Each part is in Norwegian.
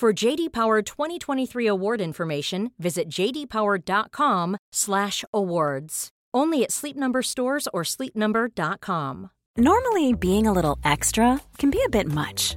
For JD Power 2023 award information, visit jdpower.com/awards. Only at Sleep Number stores or sleepnumber.com. Normally, being a little extra can be a bit much,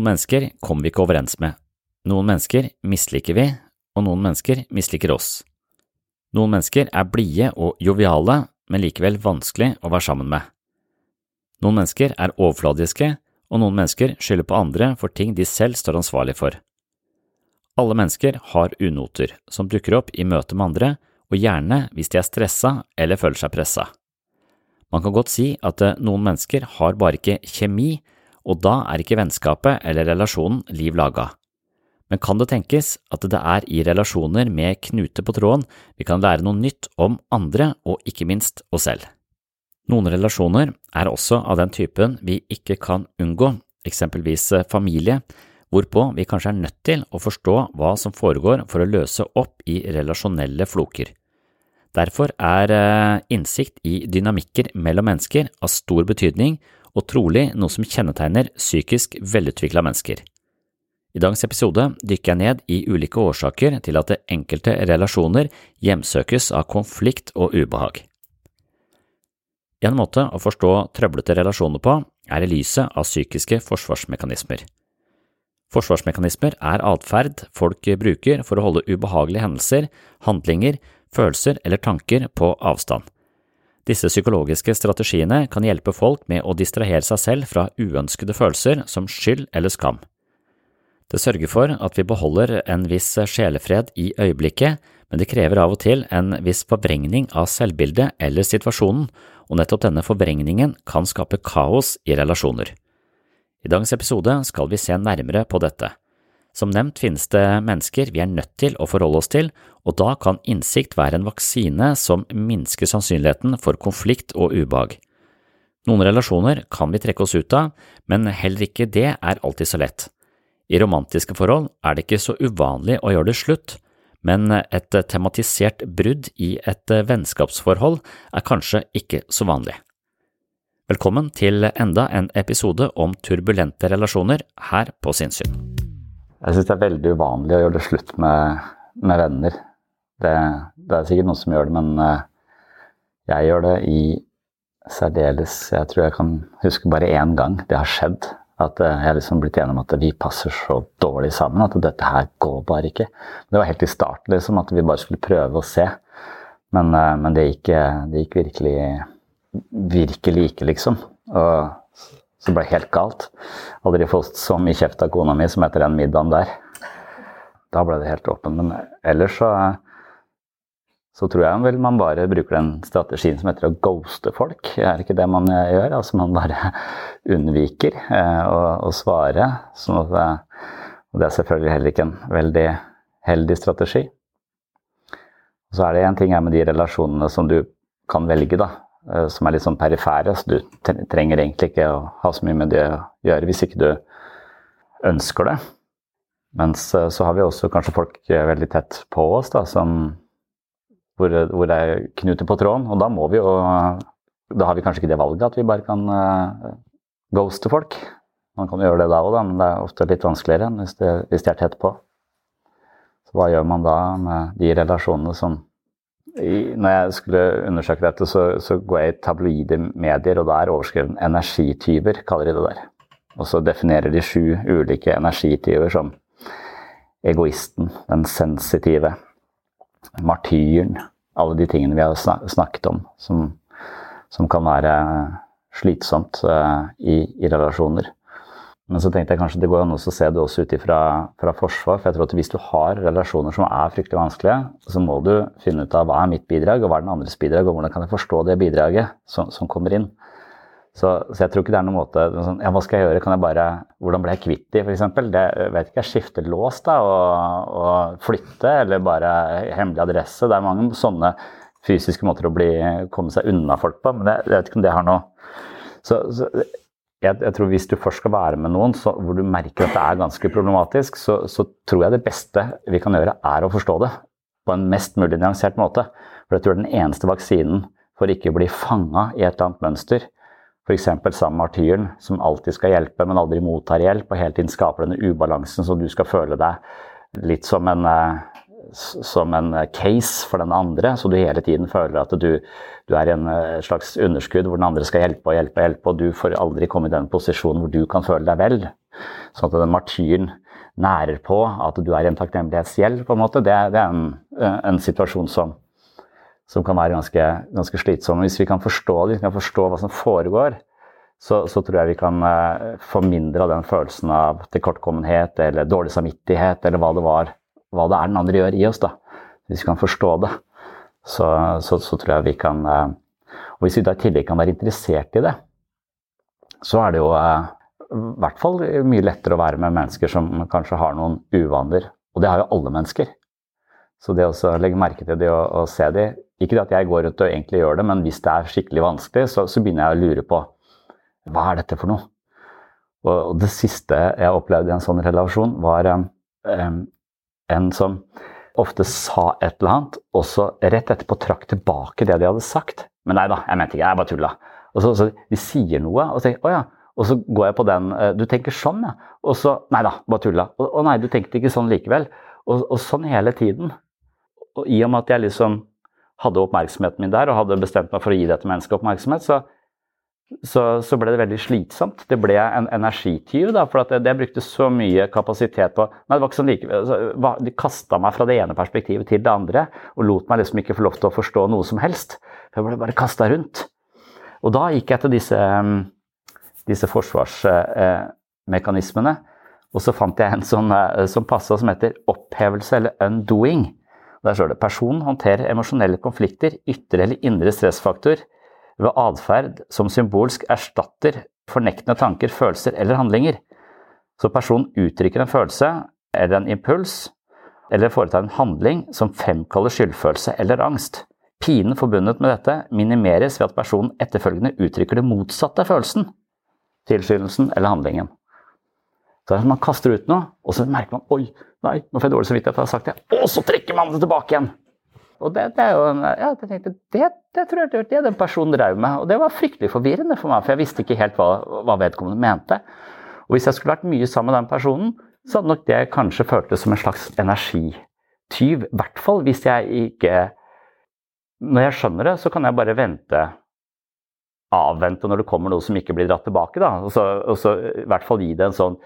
Noen mennesker kommer vi ikke overens med. Noen mennesker misliker vi, og noen mennesker misliker oss. Noen mennesker er blide og joviale, men likevel vanskelig å være sammen med. Noen mennesker er overfladiske, og noen mennesker skylder på andre for ting de selv står ansvarlig for. Alle mennesker har unoter som dukker opp i møte med andre, og gjerne hvis de er stressa eller føler seg pressa. Man kan godt si at eh, noen mennesker har bare ikke kjemi, og da er ikke vennskapet eller relasjonen liv laga. Men kan det tenkes at det er i relasjoner med knute på tråden vi kan lære noe nytt om andre og ikke minst oss selv? Noen relasjoner er også av den typen vi ikke kan unngå, eksempelvis eh, familie, hvorpå vi kanskje er nødt til å forstå hva som foregår for å løse opp i relasjonelle floker. Derfor er eh, innsikt i dynamikker mellom mennesker av stor betydning og trolig noe som kjennetegner psykisk velutvikla mennesker. I dagens episode dykker jeg ned i ulike årsaker til at enkelte relasjoner hjemsøkes av konflikt og ubehag. En måte å forstå trøblete relasjoner på er i lyset av psykiske forsvarsmekanismer. Forsvarsmekanismer er atferd folk bruker for å holde ubehagelige hendelser, handlinger, følelser eller tanker på avstand. Disse psykologiske strategiene kan hjelpe folk med å distrahere seg selv fra uønskede følelser som skyld eller skam. Det sørger for at vi beholder en viss sjelefred i øyeblikket, men det krever av og til en viss forvrengning av selvbildet eller situasjonen, og nettopp denne forvrengningen kan skape kaos i relasjoner. I dagens episode skal vi se nærmere på dette. Som nevnt finnes det mennesker vi er nødt til å forholde oss til, og da kan innsikt være en vaksine som minsker sannsynligheten for konflikt og ubehag. Noen relasjoner kan vi trekke oss ut av, men heller ikke det er alltid så lett. I romantiske forhold er det ikke så uvanlig å gjøre det slutt, men et tematisert brudd i et vennskapsforhold er kanskje ikke så vanlig. Velkommen til enda en episode om turbulente relasjoner her på Sinnsyn. Jeg syns det er veldig uvanlig å gjøre det slutt med, med venner. Det, det, er sikkert noen som gjør det, men eh, jeg gjør det i særdeles Jeg tror jeg kan huske bare én gang det har skjedd. At eh, jeg har liksom blitt enig om at vi passer så dårlig sammen at dette her går bare ikke. Det var helt i starten liksom, at vi bare skulle prøve å se. Men, eh, men det, gikk, det gikk virkelig virkelig ikke, liksom. Og så det ble helt galt. Aldri fått så mye kjeft av kona mi som etter den middagen der. Da ble det helt åpen. Men ellers så, så tror jeg vel man bare bruker den strategien som heter å ghoste folk. Er det ikke det man gjør? Altså man bare unnviker eh, å, å, svare. Sånn at, og det er selvfølgelig heller ikke en veldig heldig strategi. Så er det én ting med de relasjonene som du kan velge, da. Eh, som er litt sånn perifære. Så du trenger egentlig ikke å ha så mye med det å gjøre hvis ikke du ønsker det. Mens eh, så har vi også kanskje folk eh, veldig tett på oss da, som, hvor, hvor det er knuter på tråden. Og da må vi jo Da har vi kanskje ikke det valget at vi bare kan uh, ghoste folk. Man kan gjøre det da òg, men det er ofte litt vanskeligere enn hvis de, hvis de er tett på. Så hva gjør man da med de relasjonene som når jeg skulle undersøke dette, så, så, går jeg i tabloide medier, og da er overskriften 'energityver', kaller de det der. Og så definerer de sju ulike energityver som egoisten, den sensitive, martyren Alle de tingene vi har snakket om som, som kan være slitsomt uh, i, i relasjoner. Men så tenkte jeg kanskje det går an å se det også ut fra, fra forsvar. For jeg tror at hvis du har relasjoner som er fryktelig vanskelige, så må du finne ut av hva er mitt bidrag, og hva er den andres bidrag, og hvordan kan jeg forstå det bidraget som, som kommer inn. Så, så, jeg tror ikke det er noen måte sånn, ja, Hva skal jeg gjøre? Kan jeg bare, hvordan ble jeg kvitt de, f.eks.? Det vet ikke, jeg skifter lås da, og, og flytte, eller bare hemmelig adresse. Det er mange sånne fysiske måter å bli, komme seg unna folk på, men jeg, jeg vet ikke om det har noe så, så jeg, jeg, tror Hvis du først skal være med noen så, hvor du merker at det er ganske problematisk, så, så, tror jeg det beste vi kan gjøre, er å forstå det på en mest mulig nyansert måte. For jeg tror den eneste vaksinen for ikke å bli fanga i et eller annet mønster. F.eks. med martyren, som alltid skal hjelpe, men aldri mottar hjelp, og hele tiden skaper denne ubalansen som du skal føle deg litt som en eh, som en case for den andre, så du hele tiden føler at du, du er i en eh, slags underskudd hvor den andre skal hjelpe og hjelpe og hjelpe, og du får aldri komme i den posisjonen hvor du kan føle deg vel. Sånn at den martyren nærer på at du er i en takknemlighetsgjeld, på en måte. Det, det er en, eh, en, situasjon som, som kan være ganske, ganske, slitsom. Hvis vi kan forstå det, hvis vi kan forstå hva som foregår, så, så, tror jeg vi kan få mindre av den følelsen av tilkortkommenhet eller dårlig samvittighet eller hva det var hva det er den andre gjør i oss. da. Hvis vi kan forstå det, så, så, så tror jeg vi kan eh, Og hvis vi da i tillegg kan være interessert i det, så er det jo eh, i hvert fall mye lettere å være med mennesker som kanskje har noen uvaner. Og det har jo alle mennesker. Så det å legge merke til det og, og se de Ikke det at jeg går rundt og egentlig gjør det, men hvis det er skikkelig vanskelig, så, så begynner jeg å lure på hva er dette for noe? Og, og det siste jeg opplevde i en sånn relasjon, var um, en som ofte sa et eller annet, og så rett etterpå trakk tilbake det de hadde sagt. Men nei da, jeg mente ikke, jeg bare tulla. Og så, så De sier noe, og så tenker ja. Og så går jeg på den eh, Du tenker sånn, ja. Og så Nei da, bare tulla. Å nei, du tenkte ikke sånn likevel. Og, og, sånn hele tiden. Og i og med at jeg liksom hadde oppmerksomheten min der, og hadde bestemt meg for å gi dette mennesket oppmerksomhet, så, så, så, ble det veldig slitsomt. Det ble en energityv. Da, for jeg, jeg, brukte så mye kapasitet på Nei, det var ikke sånn like, altså, De kasta meg fra det ene perspektivet til det andre og lot meg liksom ikke få lov til å forstå noe som helst. Jeg ble bare kasta rundt. Og da gikk jeg til disse, disse forsvarsmekanismene. Og så fant jeg en sånn, eh, som passa, som heter opphevelse eller undoing. Der står det personen håndterer emosjonelle konflikter, ytre eller indre stressfaktor ved atferd som symbolsk erstatter fornektende tanker, følelser eller handlinger. Så personen uttrykker en følelse eller en impuls, eller foretar en handling som fremkaller skyldfølelse eller angst. Pinen forbundet med dette minimeres ved at personen etterfølgende uttrykker det motsatte av følelsen, tilskyndelsen eller handlingen. Så Man kaster ut noe, og så merker man oi, nei, nå får jeg dårlig samvittighet for å ha sagt det, og så trekker man det tilbake igjen. Og det, det er jo en, ja, jeg tenkte, det, det tror jeg det er den personen drev med. Og det var fryktelig forvirrende for meg, for jeg visste ikke helt hva, hva vedkommende mente. Og hvis jeg skulle vært mye sammen med den personen, så hadde nok det kanskje føltes som en slags energityv. I hvert fall hvis jeg ikke Når jeg skjønner det, så kan jeg bare vente avvente når det kommer noe som ikke blir dratt tilbake. Da. Og, så, og så i hvert fall gi det en sånn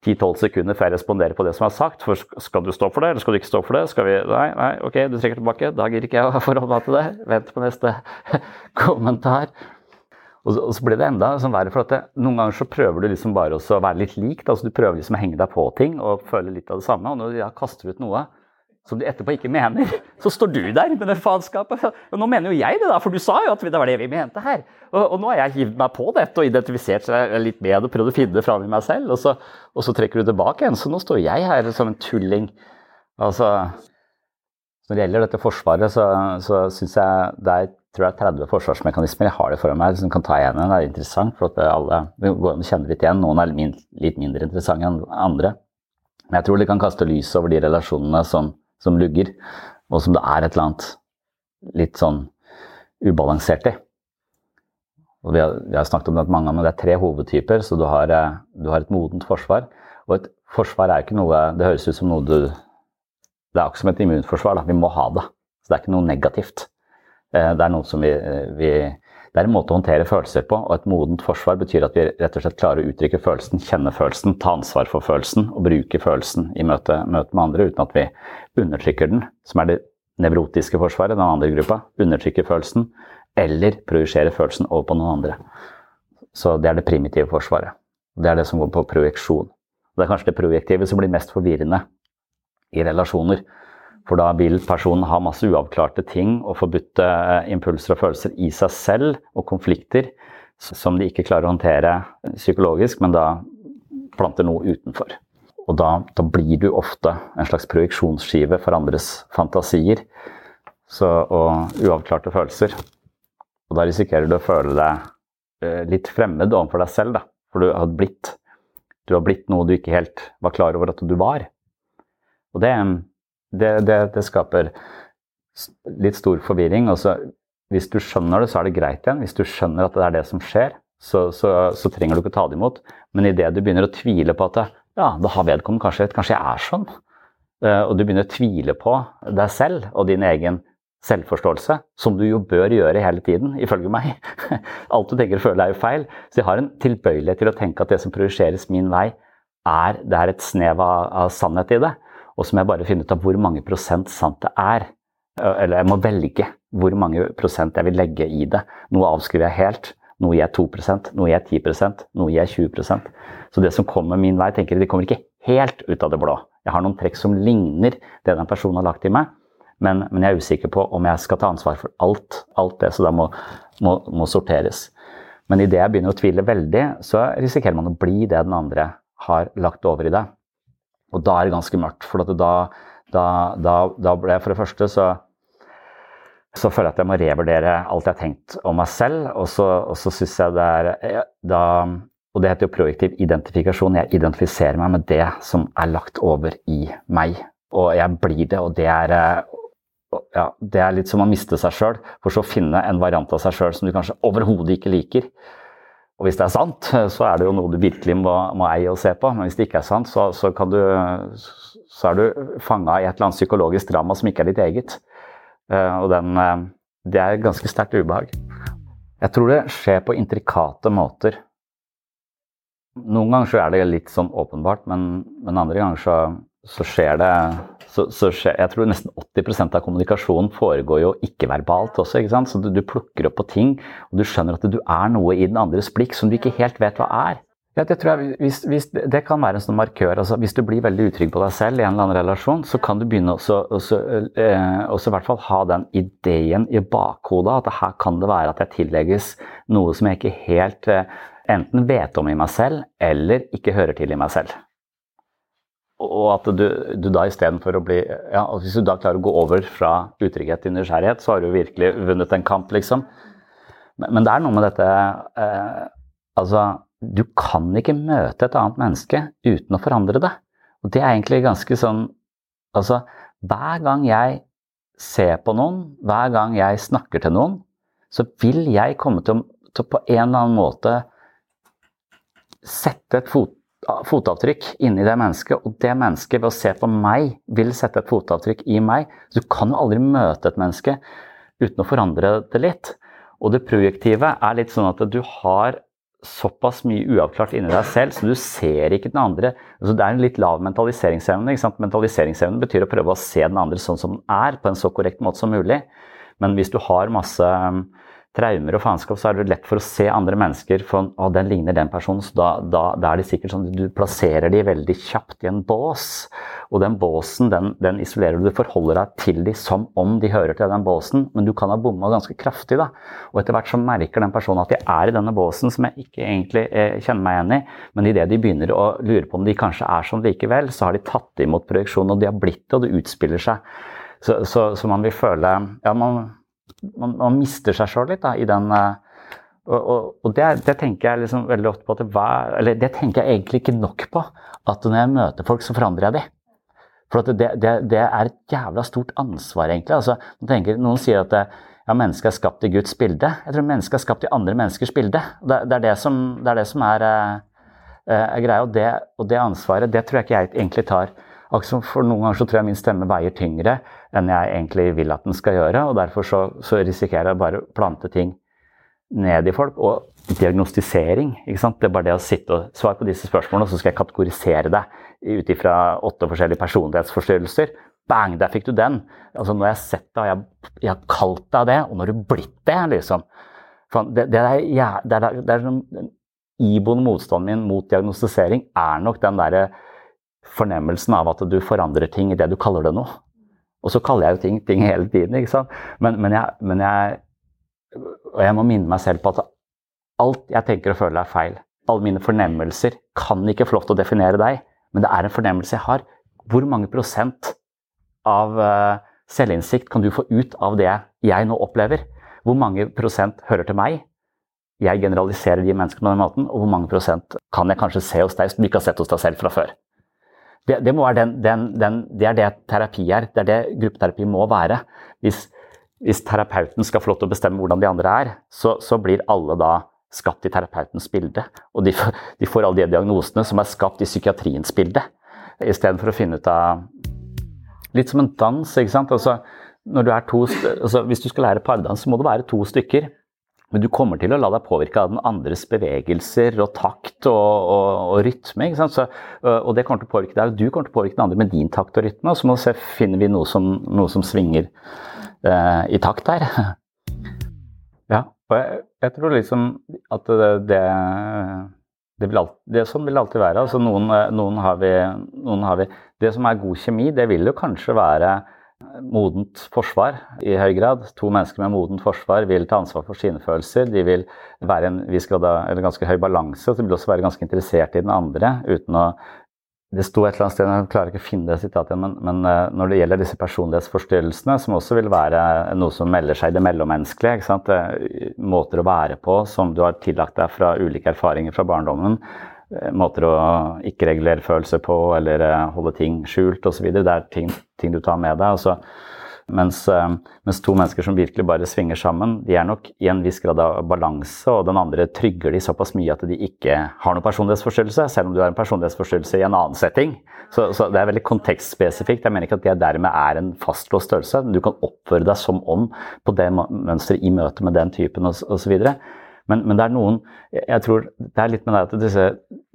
10-12 sekunder før jeg responderer på det som er sagt. For skal du stå for det, eller skal du ikke stå for det? Skal vi Nei, nei, ok, du trekker tilbake. Da gidder ikke jeg å forholde meg til det. Vent på neste kommentar. Og så, og så blir det enda sånn verre, for at det, noen ganger så prøver du liksom bare å være litt lik. Altså du prøver liksom å henge deg på ting og føle litt av det samme. Og når du ja, kaster ut noe som du etterpå ikke mener, så står du der med det faenskapet. Og nå mener jo jeg det, da, for du sa jo at det var det vi mente her. Og, og nå har jeg hivd meg på dette og identifisert seg litt med det og prøvd å finne det fram i meg selv, og så, og så, trekker du tilbake igjen. Så nå står jeg her som en tulling. Altså, når det gjelder dette forsvaret, så, så syns jeg det er tror jeg 30 forsvarsmekanismer. Jeg har det foran meg som kan ta igjen. Det er interessant, for at alle vi kjenner litt igjen. Noen er litt mindre interessante enn andre. Men jeg tror det kan kaste lys over de relasjonene som som lugger, og som det er et eller annet litt sånn ubalansert i. Og vi har, vi har snakket om det mange ganger, men det er tre hovedtyper. Så du har, eh, du har, et modent forsvar. Og et forsvar er ikke noe Det høres ut som noe du Det er ikke som et immunforsvar. Da. Vi må ha det. Så det er ikke noe negativt. Eh, det er noe som vi, vi det er en måte å håndtere følelser på, og et modent forsvar betyr at vi rett og slett klarer å uttrykke følelsen, kjenne følelsen, ta ansvar for følelsen og bruke følelsen i møte, møte med andre uten at vi undertrykker den, som er det nevrotiske forsvaret, den andre gruppa. Undertrykker følelsen eller projiserer følelsen over på noen andre. Så det er det primitive forsvaret. Det er det som går på projeksjon. Det er kanskje det projektive som blir mest forvirrende i relasjoner. For da vil personen ha masse uavklarte ting og forbudte eh, impulser og følelser i seg selv, og konflikter som de ikke klarer å håndtere psykologisk, men da planter noe utenfor. Og da, da blir du ofte en slags projeksjonsskive for andres fantasier så, og uavklarte følelser. Og da risikerer du å føle deg eh, litt fremmed overfor deg selv, da. For du har blitt, du har blitt noe du ikke helt var klar over at du var. Og det, det, det, det skaper litt stor forvirring. og så Hvis du skjønner det, så er det greit igjen. Hvis du skjønner at det er det som skjer, så, så, så trenger du ikke ta det imot. Men idet du begynner å tvile på at ja, da har vedkommende kanskje rett, kanskje jeg er sånn, eh, og du begynner å tvile på deg selv og din egen selvforståelse, som du jo bør gjøre hele tiden, ifølge meg. Alt du tenker og føler er jo feil. Så jeg har en tilbøyelighet til å tenke at det som projiseres min vei, er, det er et snev av, av sannhet i det. Og så må jeg bare finne ut av hvor mange prosent sant det er. Eller jeg må velge hvor mange prosent jeg vil legge i det. Noe avskriver jeg helt. Noe gir jeg 2% noe gir jeg 10% noe gir jeg 20% Så det som kommer min vei, tenker jeg, det kommer ikke helt ut av det blå. Jeg har noen trekk som ligner det den personen har lagt i meg, men, men jeg er usikker på om jeg skal ta ansvar for alt, alt det, så det må, må, må sorteres. Men idet jeg begynner å tvile veldig, så risikerer man å bli det den andre har lagt over i deg. Og da er det ganske mørkt. For da, da, da, da, ble jeg for det første så, så føler jeg at jeg må revurdere alt jeg har tenkt om meg selv. Og så, og så syns jeg det er da, Og det heter jo projektiv identifikasjon. Jeg identifiserer meg med det som er lagt over i meg. Og jeg blir det, og det er ja, det er litt som å miste seg sjøl, for så å finne en variant av seg sjøl som du kanskje overhodet ikke liker. Og hvis det er sant, så er det jo noe du virkelig må, må eie og se på. Men hvis det ikke er sant, så, så, du, så er du fanga i et eller annet psykologisk drama som ikke er ditt eget. Eh, og den, eh, det er ganske sterkt ubehag. Jeg tror det skjer på intrikate måter. Noen ganger så er det litt sånn åpenbart, men, men andre ganger så, så skjer det så, så skjer, Jeg tror nesten 80% av kommunikasjonen foregår jo ikke-verbalt også. ikke sant? Så du, du, plukker opp på ting, og du skjønner at du er noe i den andres blikk som du ikke helt vet hva er. Ja, det, tror jeg, hvis, hvis, det kan være en sånn markør. altså Hvis du blir veldig utrygg på deg selv i en eller annen relasjon, så kan du begynne også, også, eh, også i hvert fall ha den ideen i bakhodet at her kan det være at jeg tillegges noe som jeg ikke helt eh, enten vet om i meg selv, eller ikke hører til i meg selv. Og at du, du da istedenfor å bli ja, Hvis du da klarer å gå over fra utrygghet til nysgjerrighet, så har du virkelig vunnet en kamp, liksom. Men, men det er noe med dette eh, Altså, du kan ikke møte et annet menneske uten å forandre det. Og det er egentlig ganske sånn Altså, hver gang jeg ser på noen, hver gang jeg snakker til noen, så vil jeg komme til å til på en eller annen måte sette et fot, fotavtrykk inni det mennesket, og det mennesket ved å se på meg vil sette et fotavtrykk i meg. Så du kan jo aldri møte et menneske uten å forandre det litt. Og det projektive er litt sånn at du har såpass mye uavklart inni deg selv, så du ser ikke den andre. Altså det er en litt lav mentaliseringsevne. Mentaliseringsevne betyr å prøve å se den andre sånn som den er, på en så korrekt måte som mulig. Men hvis du har masse traumer og faenskap, så er det lett for å se andre mennesker for å, den ligner den personen. Så da, da, da, er det sikkert sånn at du plasserer de veldig kjapt i en bås. Og den båsen den, den isolerer du. Du forholder deg til de som om de hører til den båsen, men du kan ha bomma ganske kraftig. da. Og etter hvert så merker den personen at de er i denne båsen, som jeg ikke egentlig eh, kjenner meg igjen i. Men idet de begynner å lure på om de kanskje er sånn likevel, så har de tatt imot projeksjonen, og de har blitt det, og det utspiller seg. Så, så, så man vil føle ja, man man, man mister seg sjøl litt da, i den uh, og, og, og det, det, tenker jeg liksom veldig ofte på at det, var, eller det tenker jeg egentlig ikke nok på. At når jeg møter folk, så forandrer jeg de. For det, det, det, er et jævla stort ansvar, egentlig. Altså, tenker, noen sier at ja, mennesket er skapt i Guds bilde. Jeg tror mennesket er skapt i andre menneskers bilde. Det, er det som er, det som er, uh, er greia. Og, og det, ansvaret, det tror jeg ikke jeg egentlig tar. For Noen ganger så tror jeg min stemme veier tyngre enn jeg egentlig vil at den skal gjøre. og Derfor så, så risikerer jeg bare å plante ting ned i folk. Og diagnostisering. ikke sant? Det er bare det å sitte og svare på disse spørsmålene, og så skal jeg kategorisere deg ut ifra åtte forskjellige personlighetsforstyrrelser. Bang, der fikk du den! Altså Når jeg har sett deg, jeg, jeg har kalt deg det, og når du blitt det, liksom det, det, er, ja, det, er, det er sånn, Iboende motstanden min mot diagnostisering er nok den derre fornemmelsen av at du forandrer ting i det du kaller det nå. Og så kaller jeg jo ting ting hele tiden, ikke sant. Men, men, jeg, men jeg, Og jeg må minne meg selv på at alt jeg tenker og føler er feil. Alle mine fornemmelser kan ikke få lov til å definere deg, men det er en fornemmelse jeg har. Hvor mange prosent av uh, selvinnsikt kan du få ut av det jeg nå opplever? Hvor mange prosent hører til meg? Jeg generaliserer de menneskene på den måten. Og hvor mange prosent kan jeg kanskje se hos deg som du ikke har sett hos deg selv fra før? Det, det, den, den, den, det, er det terapi er. Det er det gruppeterapi må være. Hvis, hvis, terapeuten skal få lov til å bestemme hvordan de andre er, så, så blir alle da skapt i terapeutens bilde. Og de, de, får alle de diagnosene som er skapt i psykiatriens bilde. Istedenfor å finne ut av Litt som en dans. ikke sant? Altså, når du er to, altså, hvis du skal lære pardans, så må det være to stykker. Men du kommer til å la deg påvirke av den andres bevegelser og takt og, og, og rytme. Så, og det kommer til å påvirke deg, og du kommer til å påvirke den andre med din takt og rytme. Og så må vi se, finner vi noe som, noe som svinger eh, i takt her. ja, og jeg, jeg, tror liksom at det, det, det, alltid, det sånn vil det alltid være. Altså noen, noen, har vi, noen har vi Det som er god kjemi, det vil jo kanskje være modent forsvar i høy grad. To mennesker med modent forsvar vil ta ansvar for sine følelser. De vil være en viss grad av ganske høy balanse, og de vil også være ganske interessert i den andre. uten å det sto et eller annet sted, jeg klarer ikke å finne det sitatet men, men eh, når det gjelder disse personlighetsforstyrrelsene, som også vil være noe som melder seg i det mellommenneskelige, eh, måter å være på som du har tillagt deg fra ulike erfaringer fra barndommen, måter å ikke regulere følelser på eller eh, holde ting skjult osv. Det er ting, ting, du tar med deg. Altså, mens, eh, mens, to mennesker som virkelig bare svinger sammen, de er nok i en viss grad av balanse, og den andre trygger de såpass mye at de ikke har noen personlighetsforstyrrelse, selv om du har en personlighetsforstyrrelse i en annen setting. Så, så det er veldig kontekstspesifikt. Jeg mener ikke at det dermed er en fastlåst størrelse. Du kan oppføre deg som om på det mønsteret i møte med den typen osv. Men, men, det er noen jeg tror det er litt med det at disse,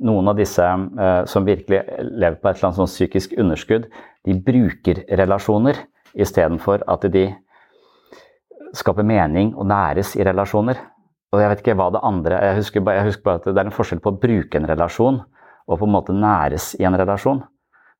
noen av disse eh, som virkelig lever på et eller annet sånn psykisk underskudd, de bruker relasjoner istedenfor at de skaper mening og næres i relasjoner. Og jeg vet ikke hva det andre Jeg husker bare, jeg husker bare at det er en forskjell på å bruke en relasjon og på en måte næres i en relasjon.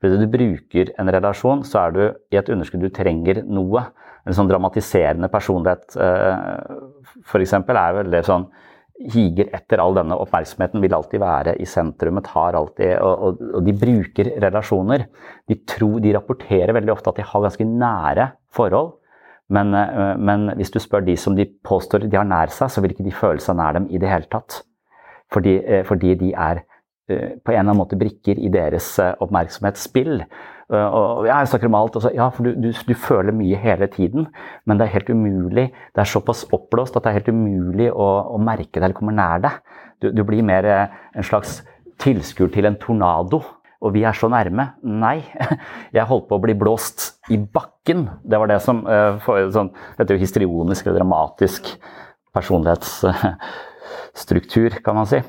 Fordi du bruker en relasjon, så er du i et underskudd. Du trenger noe. En sånn dramatiserende personlighet uh, f.eks. er veldig sånn higer etter all denne oppmerksomheten, vil alltid være i sentrum. Tar alltid, og, og, og, de bruker relasjoner. De, tror, de rapporterer veldig ofte at de har ganske nære forhold. Men, eh, men, hvis du spør de som de påstår de har nær seg, så vil ikke de føle seg nær dem i det hele tatt. Fordi, eh, fordi de er eh, på en eller annen måte brikker i deres oppmerksomhetsspill. Og jeg snakker om alt. Og så, ja, for du, du, du, føler mye hele tiden, men det er helt umulig. Det er såpass oppblåst at det er helt umulig å, å merke det eller komme nær det. Du, du blir mer en slags tilskuer til en tornado. Og vi er så nærme. Nei. Jeg holdt på å bli blåst i bakken. Det var det som sånn, Dette er jo histrionisk eller dramatisk personlighetsstruktur, kan man si.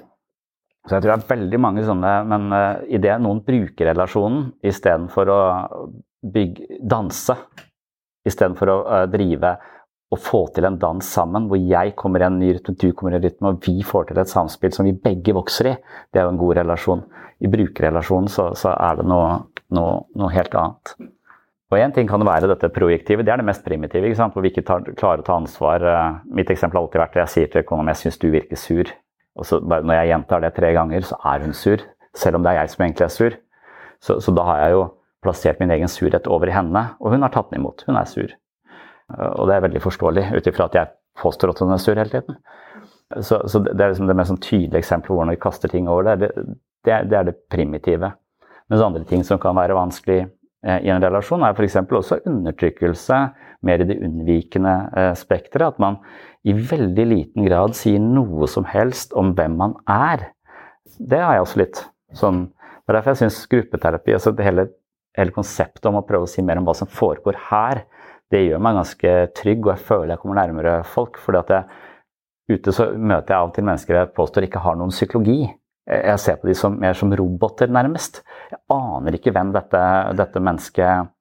Så jeg tror det er veldig mange sånne, men uh, i det noen bruker relasjonen istedenfor å bygge, danse, istedenfor å uh, drive og få til en dans sammen, hvor jeg kommer i en ny rytme, du kommer i en rytme, og vi får til et samspill som vi begge vokser i, det er jo en god relasjon. I brukerrelasjonen så, så er det noe, noe, noe, helt annet. Og Én ting kan det være dette projektivet, det er det mest primitive, ikke sant? hvor vi ikke tar, klarer å ta ansvar. Uh, mitt eksempel har alltid vært at jeg sier til kona mi jeg syns du virker sur. Så Når jeg gjentar det tre ganger, så er hun sur. Selv om det er jeg som egentlig er sur. Så, så da har jeg jo plassert min egen surhet over i henne, og hun har tatt den imot. Hun er sur. Og det er veldig forståelig ut ifra at jeg påstår at hun er sur hele tiden. Så, så det er liksom det mest sånn tydelige eksempelet hvordan vi kaster ting over det. Det, det, det er det primitive. Mens andre ting som kan være vanskelig i en relasjon, er f.eks. også undertrykkelse, mer i det unnvikende eh, spekteret. At man i veldig liten grad sier noe som helst om hvem man er. Det har jeg også litt sånn Det er derfor jeg syns gruppeterapi, altså det hele, hele, konseptet om å prøve å si mer om hva som foregår her, det gjør meg ganske trygg, og jeg føler jeg kommer nærmere folk. fordi at jeg, ute så møter jeg av og til mennesker jeg påstår ikke har noen psykologi. Jeg ser på de som, mer som roboter, nærmest. Jeg aner ikke hvem dette, dette mennesket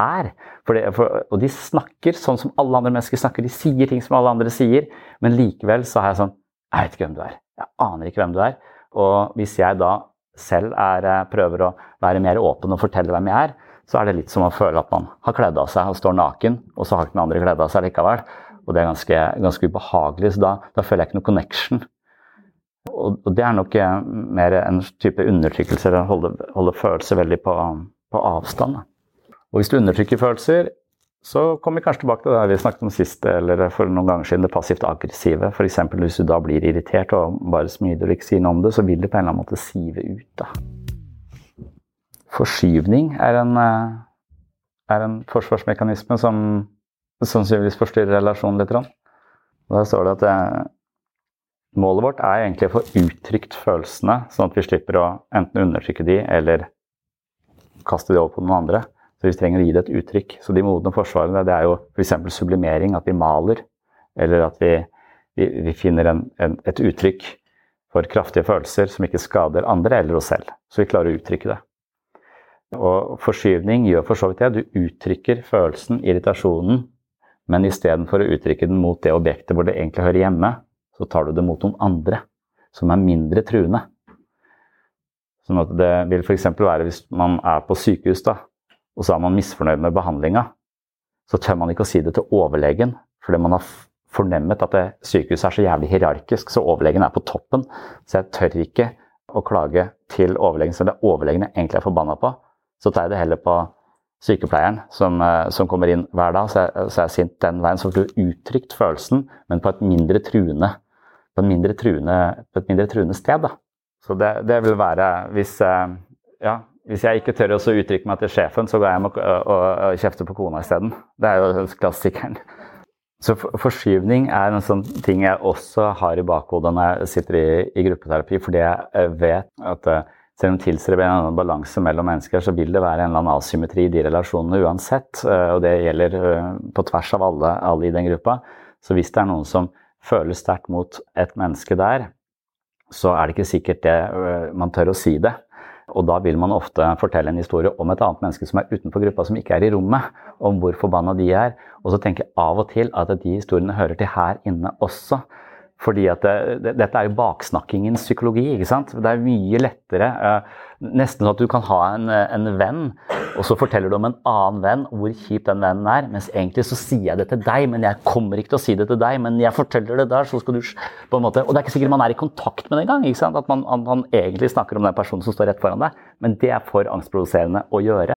er. For det, for, og de snakker sånn som alle andre mennesker snakker. De sier ting som alle andre sier, men likevel så har jeg sånn Jeg vet ikke hvem du er. Jeg aner ikke hvem du er. Og hvis jeg da selv er, eh, prøver å være mer åpen og fortelle hvem jeg er, så er det litt som å føle at man har kledd av seg og står naken, og så har ikke den andre kledd av seg likevel. Og det er ganske, ganske ubehagelig, så da, da, føler jeg ikke noe connection. Og, og, det er nok eh, mer en type undertrykkelse, eller holde, holde følelser veldig på, på avstand. Og hvis du undertrykker følelser, så kommer vi kanskje tilbake til det vi snakket om sist, eller for noen ganger siden, det passivt aggressive. F.eks. hvis du da blir irritert og bare smiler og ikke sier noe om det, så vil det på en eller annen måte sive ut. da. Forskyvning er en, eh, er en forsvarsmekanisme som sannsynligvis forstyrrer relasjonen litt. Da står det at eh, målet vårt er egentlig å få uttrykt følelsene, sånn at vi slipper å enten undertrykke de eller kaste de over på noen andre. Så vi trenger å gi det et uttrykk. Så de modne forsvarene det er jo f.eks. sublimering, at vi maler. Eller at vi, vi, vi finner en, en, et uttrykk for kraftige følelser som ikke skader andre eller oss selv. Så vi klarer å uttrykke det. Og forskyvning gjør for så vidt det. Du uttrykker følelsen, irritasjonen, men istedenfor å uttrykke den mot det objektet hvor det egentlig hører hjemme, så tar du det mot noen andre som er mindre truende. Sånn at det vil f.eks. være hvis man er på sykehus, da, og så er man misfornøyd med behandlinga, så tør man ikke å si det til overlegen, fordi man har fornemmet at det sykehuset er så jævlig hierarkisk, så overlegen er på toppen. Så jeg tør ikke å klage til overlegen, så det er overlegen jeg egentlig er forbanna på. Så tar jeg det heller på sykepleieren som, eh, som kommer inn hver dag, så jeg, så jeg er sint den veien. Så får du uttrykt følelsen, men på et mindre truende, på truende, på et mindre truende sted. Da. Så det, det vil være hvis eh, Ja, hvis jeg ikke tør å uttrykke meg til sjefen, så går jeg hjem og, kjefter på kona isteden. Det er jo klassikeren. Så forskyvning er en sånn ting jeg også har i bakhodet når jeg sitter i, i gruppeterapi, fordi jeg vet at eh, selv om tilstreber en annen balanse mellom mennesker, så vil det være en eller annen asymmetri i de relasjonene uansett. Eh, og det gjelder på tvers av alle, alle i den gruppa. Så hvis det er noen som føler sterkt mot et menneske der, så er det ikke sikkert det man tør å si det. Og da vil man ofte fortelle en historie om et annet menneske som er utenfor gruppa, som ikke er i rommet, om hvor forbanna de er. Og så tenker jeg av og til at de historiene hører til her inne også. Fordi at det, det, Dette er jo baksnakkingens psykologi. ikke sant? Det er mye lettere. Uh, nesten sånn at du kan ha en, en, venn, og så forteller du om en annen venn hvor kjip den vennen er. Mens egentlig så sier jeg det til deg, men jeg kommer ikke til å si det til deg. Men jeg forteller det der, så skal du på en måte, Og det er ikke sikkert man er i kontakt med det engang. At man, at man egentlig snakker om den personen som står rett foran deg. Men det er for angstproduserende å gjøre.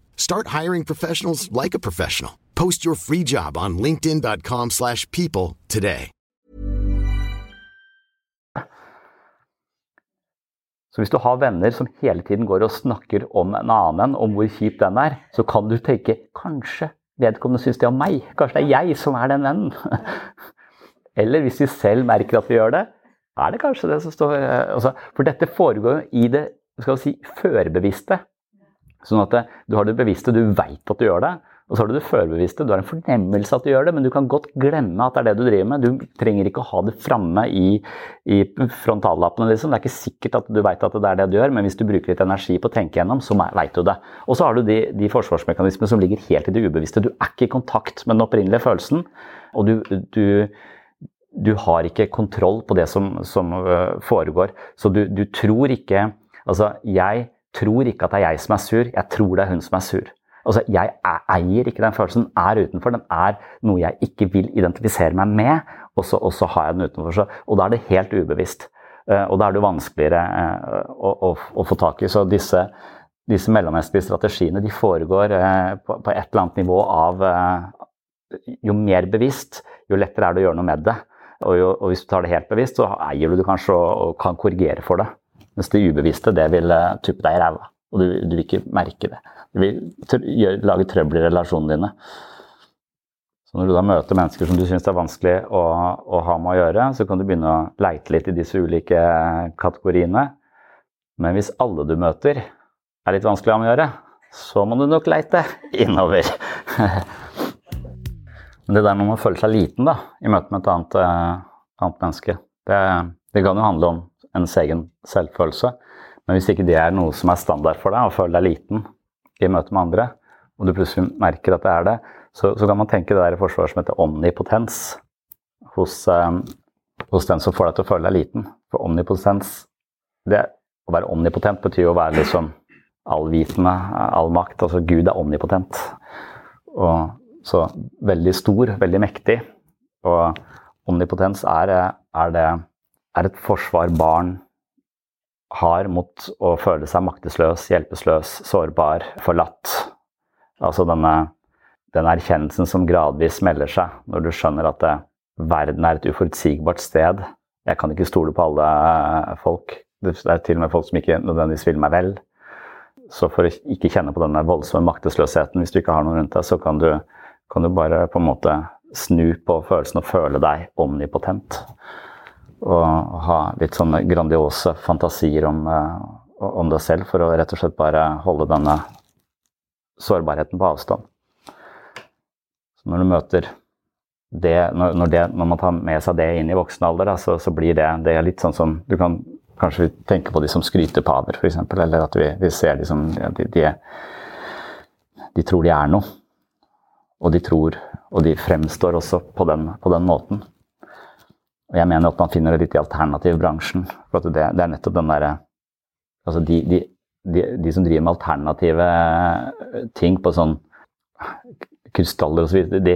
Start hiring professionals like a professional. Post your free job on linkedin.com/people slash people today. Så hvis du har venner som hele tiden går og snakker om en annen, om hvor kjip den er, så kan du tenke kanskje vedkommende syns det om meg. Kanskje det er jeg som er den vennen. Eller hvis de selv merker at vi gjør det, er det kanskje det som står altså, For dette foregår i det skal vi si, førbevisste. Sånn at du har det bevisste, du veit at du gjør det. Og så har du det førbevisste, du har en fornemmelse at du gjør det, men du kan godt glemme at det er det du driver med. Du trenger ikke å ha det framme i, i frontallappene. Liksom. Det er ikke sikkert at du veit at det er det du gjør, men hvis du bruker litt energi på å tenke gjennom, så veit du det. Og så har du de, de forsvarsmekanismene som ligger helt i det ubevisste. Du er ikke i kontakt med den opprinnelige følelsen, og du, du du har ikke kontroll på det som, som foregår. Så du, du, tror ikke Altså, jeg tror ikke at det er jeg som er sur, jeg tror det er hun som er sur. Altså, Jeg eier ikke den følelsen, er utenfor. Den er noe jeg ikke vil identifisere meg med, og så, og så har jeg den utenfor. Så, og da er det helt ubevisst. Og da er det vanskeligere å, å, å få tak i. Så disse, disse mellommenneskelige strategiene de foregår på, på, et eller annet nivå av Jo mer bevisst, jo lettere er det å gjøre noe med det. Og, jo, og, hvis du tar det helt bevisst, så eier du det kanskje og, og kan korrigere for det. Mens det ubevisste, det vil tuppe deg i ræva. Og du, du, vil ikke merke det. Du vil gjør, lage trøbbel i relasjonene dine. Så når du da møter mennesker som du syns er vanskelig å, å, ha med å gjøre, så kan du begynne å leite litt i disse ulike kategoriene. Men hvis alle du møter er litt vanskelig å ha med å gjøre, så må du nok leite innover. Men det der med å føle seg liten da, i møte med et annet, uh, annet menneske, det, det, kan jo handle om ens egen selvfølelse. Men hvis ikke det er noe som er standard for deg, å føle deg liten i møte med andre, og du plutselig merker at det er det, så, så kan man tenke det der i forsvaret som heter omnipotens hos, uh, hos, den som får deg til å føle deg liten. For omnipotens det, Å være omnipotent betyr jo å være liksom allvitende, all makt. Altså Gud er omnipotent. Og så veldig stor, veldig mektig. Og omnipotens er, er, det, er et forsvar barn har mot å føle seg maktesløs, hjelpeløs, sårbar, forlatt. Altså denne, den erkjennelsen som gradvis melder seg når du skjønner at det, verden er et uforutsigbart sted. Jeg kan ikke stole på alle folk. Det er til og med folk som ikke nødvendigvis vil meg vel. Så for å ikke kjenne på denne voldsomme maktesløsheten hvis du ikke har noen rundt deg, så kan du kan du bare på en måte snu på følelsen og føle deg omnipotent. Og ha litt sånne grandiose fantasier om, eh, om deg selv for å rett og slett bare holde denne sårbarheten på avstand. Så når du møter det når, det, når, man tar med seg det inn i voksen alder, da, så, så, blir det, det litt sånn som Du kan kanskje tenke på de som skrytepaver, f.eks. Eller at vi, vi ser de som de, de, de tror de er noe. Og de tror, og de fremstår også på den, på den måten. Og jeg mener at man finner det litt i alternativbransjen. For det, det, er nettopp den derre Altså de, de, de, de, som driver med alternative ting på sånn krystaller osv., så de,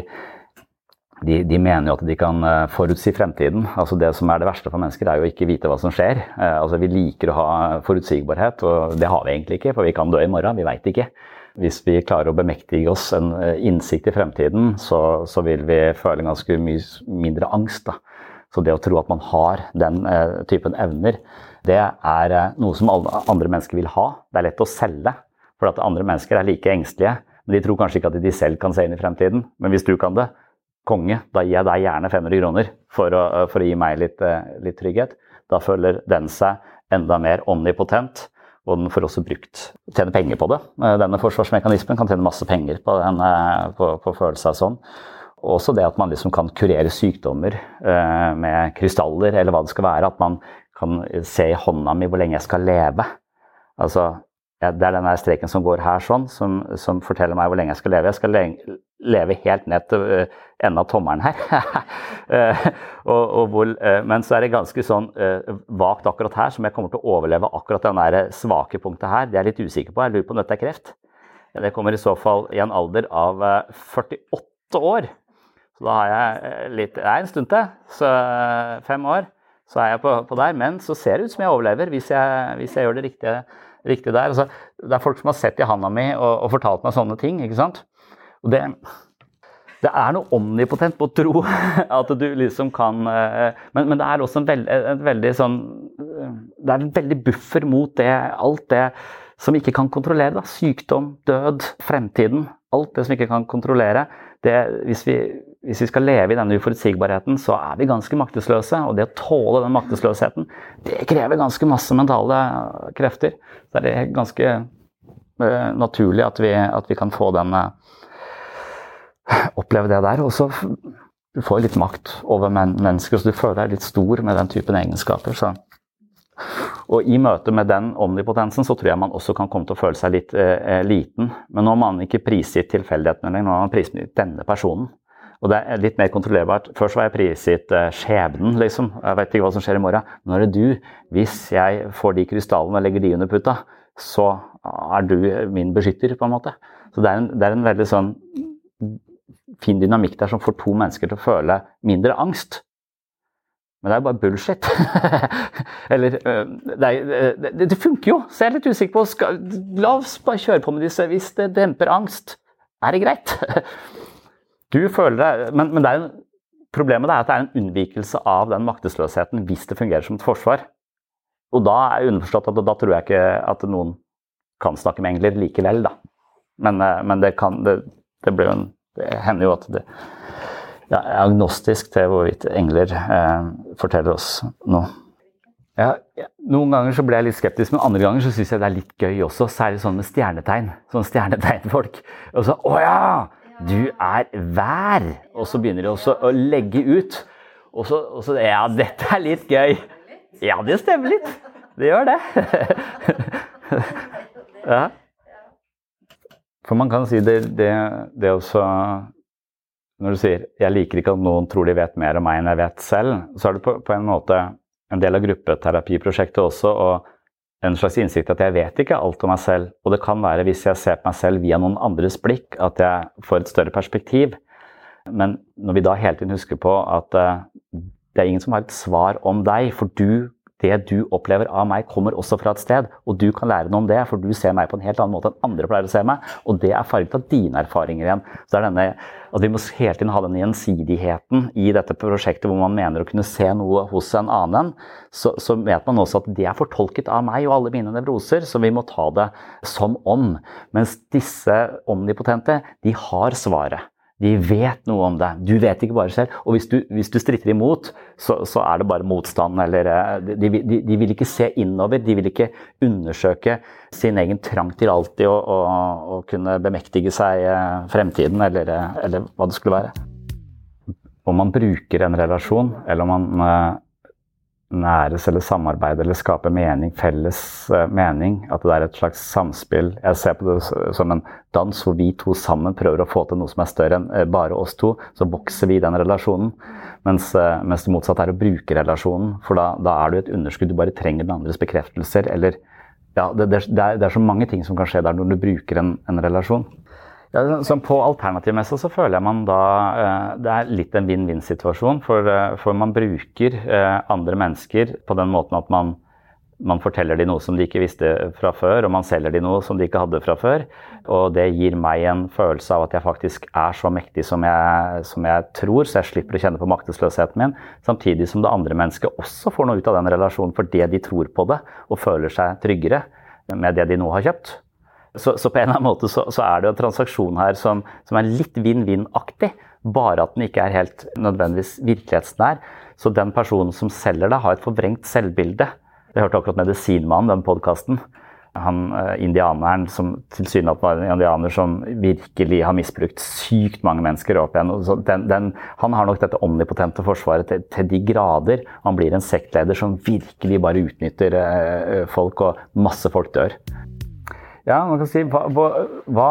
de, de, mener jo at de kan eh, forutsi fremtiden. Altså Det som er det verste for mennesker, er jo ikke vite hva som skjer. Eh, altså Vi liker å ha forutsigbarhet, og det har vi egentlig ikke, for vi kan dø i morgen. Vi veit ikke. Hvis vi klarer å bemektige oss en eh, innsikt i fremtiden, så, så vil vi føle ganske mye mindre angst. da. Så det å tro at man har den eh, typen evner, det er eh, noe som andre mennesker vil ha. Det er lett å selge, for at andre mennesker er like engstelige. Men de tror kanskje ikke at de selv kan se inn i fremtiden. Men hvis du kan det, konge, da gir jeg deg gjerne 500 kroner for å, for å gi meg litt, eh, litt, trygghet. Da føler den seg enda mer omnipotent, og den får også brukt tjene penger på det. Eh, denne forsvarsmekanismen kan tjene masse penger på, den, eh, på, på følelsen av sånn. Også det at man liksom kan kurere sykdommer eh, med krystaller, eller hva det skal være. At man kan se i hånda mi hvor lenge jeg skal leve. Altså, det er den streken som går her sånn, som, som, forteller meg hvor lenge jeg skal leve. Jeg skal lenge, leve helt ned til uh, enden av tommelen her. uh, og, og hvor, men så er det ganske sånn vagt akkurat her, som jeg kommer til å overleve akkurat den der svake punktet her. Det er jeg litt usikker på. Jeg lurer på om dette er kreft. Det kommer i så fall i en alder av 48 år. Så da har jeg litt Det er en stund til. Så fem år. Så er jeg på, på der. Men så ser det ut som jeg overlever hvis jeg, hvis jeg gjør det riktige riktig der. Altså, det er folk som har sett i handa mi og, og, fortalt meg sånne ting. ikke sant? Og det, det er noe omnipotent på å tro at du liksom kan eh, Men, men det er også en, veld, en, veldig sånn Det er en veldig buffer mot det, alt det som ikke kan kontrollere. Da. Sykdom, død, fremtiden. Alt det som ikke kan kontrollere. Det, hvis, vi, hvis, vi, skal leve i denne uforutsigbarheten, så er vi ganske maktesløse. Og det å tåle den maktesløsheten, det krever ganske masse mentale krefter. Så det er ganske uh, naturlig at vi, at vi, kan få den uh, Oppleve det der. Og så du får litt makt over men mennesker, så du føler deg litt stor med den typen egenskaper. Så. Og I møte med den omnipotensen så tror jeg man også kan komme til å føle seg litt eh, liten. Men nå er man ikke prisgitt tilfeldighetene lenger, nå er man prisgitt denne personen. Og det er litt mer kontrollerbart. Før så var jeg prisgitt eh, skjebnen, liksom. Jeg vet ikke hva som skjer i morgen. Nå er det du. Hvis jeg får de krystallene og legger de under puta, så er du min beskytter, på en måte. Så det er en, det er en veldig sånn fin dynamikk der som får to mennesker til å føle mindre angst. Men det er jo bare bullshit. Eller det, er, det, det, funker jo, så jeg er litt usikker på skal, La oss bare kjøre på med disse hvis det demper angst. Er det greit? Du føler det, men, men det er problemet er at det er en unnvikelse av den maktesløsheten hvis det fungerer som et forsvar. Og da er jeg underforstått at da tror jeg ikke at noen kan snakke med engler likevel, da. Men, men det, kan, det, det, jo en, det hender jo at det ja, er agnostisk til hvorvidt engler eh, forteller oss noe. Ja, noen ganger så ble jeg litt skeptisk, men andre ganger så syns jeg det er litt gøy også. Særlig sånn med stjernetegn. Sånn stjernetegnfolk. Og så Å ja! Du er vær! Og så begynner de også å legge ut. Og så, og så Ja, dette er litt gøy. Ja, det stemmer litt. Det gjør det. ja. For man kan si det, det, det også når du sier 'jeg liker ikke at noen tror de vet mer om meg enn jeg vet selv', så er det på, på en måte en del av gruppeterapiprosjektet også og en slags innsikt at jeg vet ikke alt om meg selv. Og det kan være, hvis jeg ser på meg selv via noen andres blikk, at jeg får et større perspektiv. Men når vi da hele tiden husker på at uh, det er ingen som har et svar om deg, for du det du opplever av meg, kommer også fra et sted. Og du kan lære noe om det, for du ser meg på en helt annen måte enn andre pleier å se meg. Og det er farget av dine erfaringer igjen. Så er denne, at Vi må hele tiden ha den gjensidigheten i dette prosjektet hvor man mener å kunne se noe hos en annen. Så, så vet man også at det er fortolket av meg og alle mine nevroser, så vi må ta det som om. Mens disse omnipotente, de har svaret. De vet noe om deg. Du vet ikke bare selv. Og hvis du, hvis du stritter imot, så, så, er det bare motstand. Eller, eh, de, de, de, vil ikke se innover. De vil ikke undersøke sin egen trang til alltid å, kunne bemektige seg eh, fremtiden, eller, eh, eller, hva det skulle være. Om man bruker en relasjon, eller om man næres eller samarbeide eller skape mening, felles uh, mening. At det er et slags samspill. Jeg ser på det som en dans hvor vi to sammen prøver å få til noe som er større enn uh, bare oss to. Så vokser vi i den relasjonen. Mens, uh, mens det motsatte er å bruke relasjonen. For da, da, er du et underskudd. Du bare trenger den andres bekreftelser. Eller ja, det, det, er, det, er, så mange ting som kan skje der når du bruker en, en relasjon. Ja, som på alternativmessa så føler jeg man da eh, Det er litt en vinn-vinn-situasjon. For, eh, for, man bruker eh, andre mennesker på den måten at man, man forteller de noe som de ikke visste fra før, og man selger de noe som de ikke hadde fra før. Og det gir meg en følelse av at jeg faktisk er så mektig som jeg, som jeg tror, så jeg slipper å kjenne på maktesløsheten min. Samtidig som det andre mennesket også får noe ut av den relasjonen for det de tror på det og føler seg tryggere med det de nå har kjøpt. Så, så, på en eller annen måte så, så er det en transaksjon her som, som er litt vinn-vinn-aktig, bare at den ikke er helt nødvendigvis virkelighetsnær. Så den personen som selger det, har et forvrengt selvbilde. Jeg hørte akkurat Medisinmannen, den podkasten. Han eh, indianeren som tilsynelatende var en indianer som virkelig har misbrukt sykt mange mennesker opp igjen. Den, den, han har nok dette omnipotente forsvaret til, til, de grader. Han blir en sektleder som virkelig bare utnytter eh, folk, og masse folk dør. Ja, man kan si hva, hva,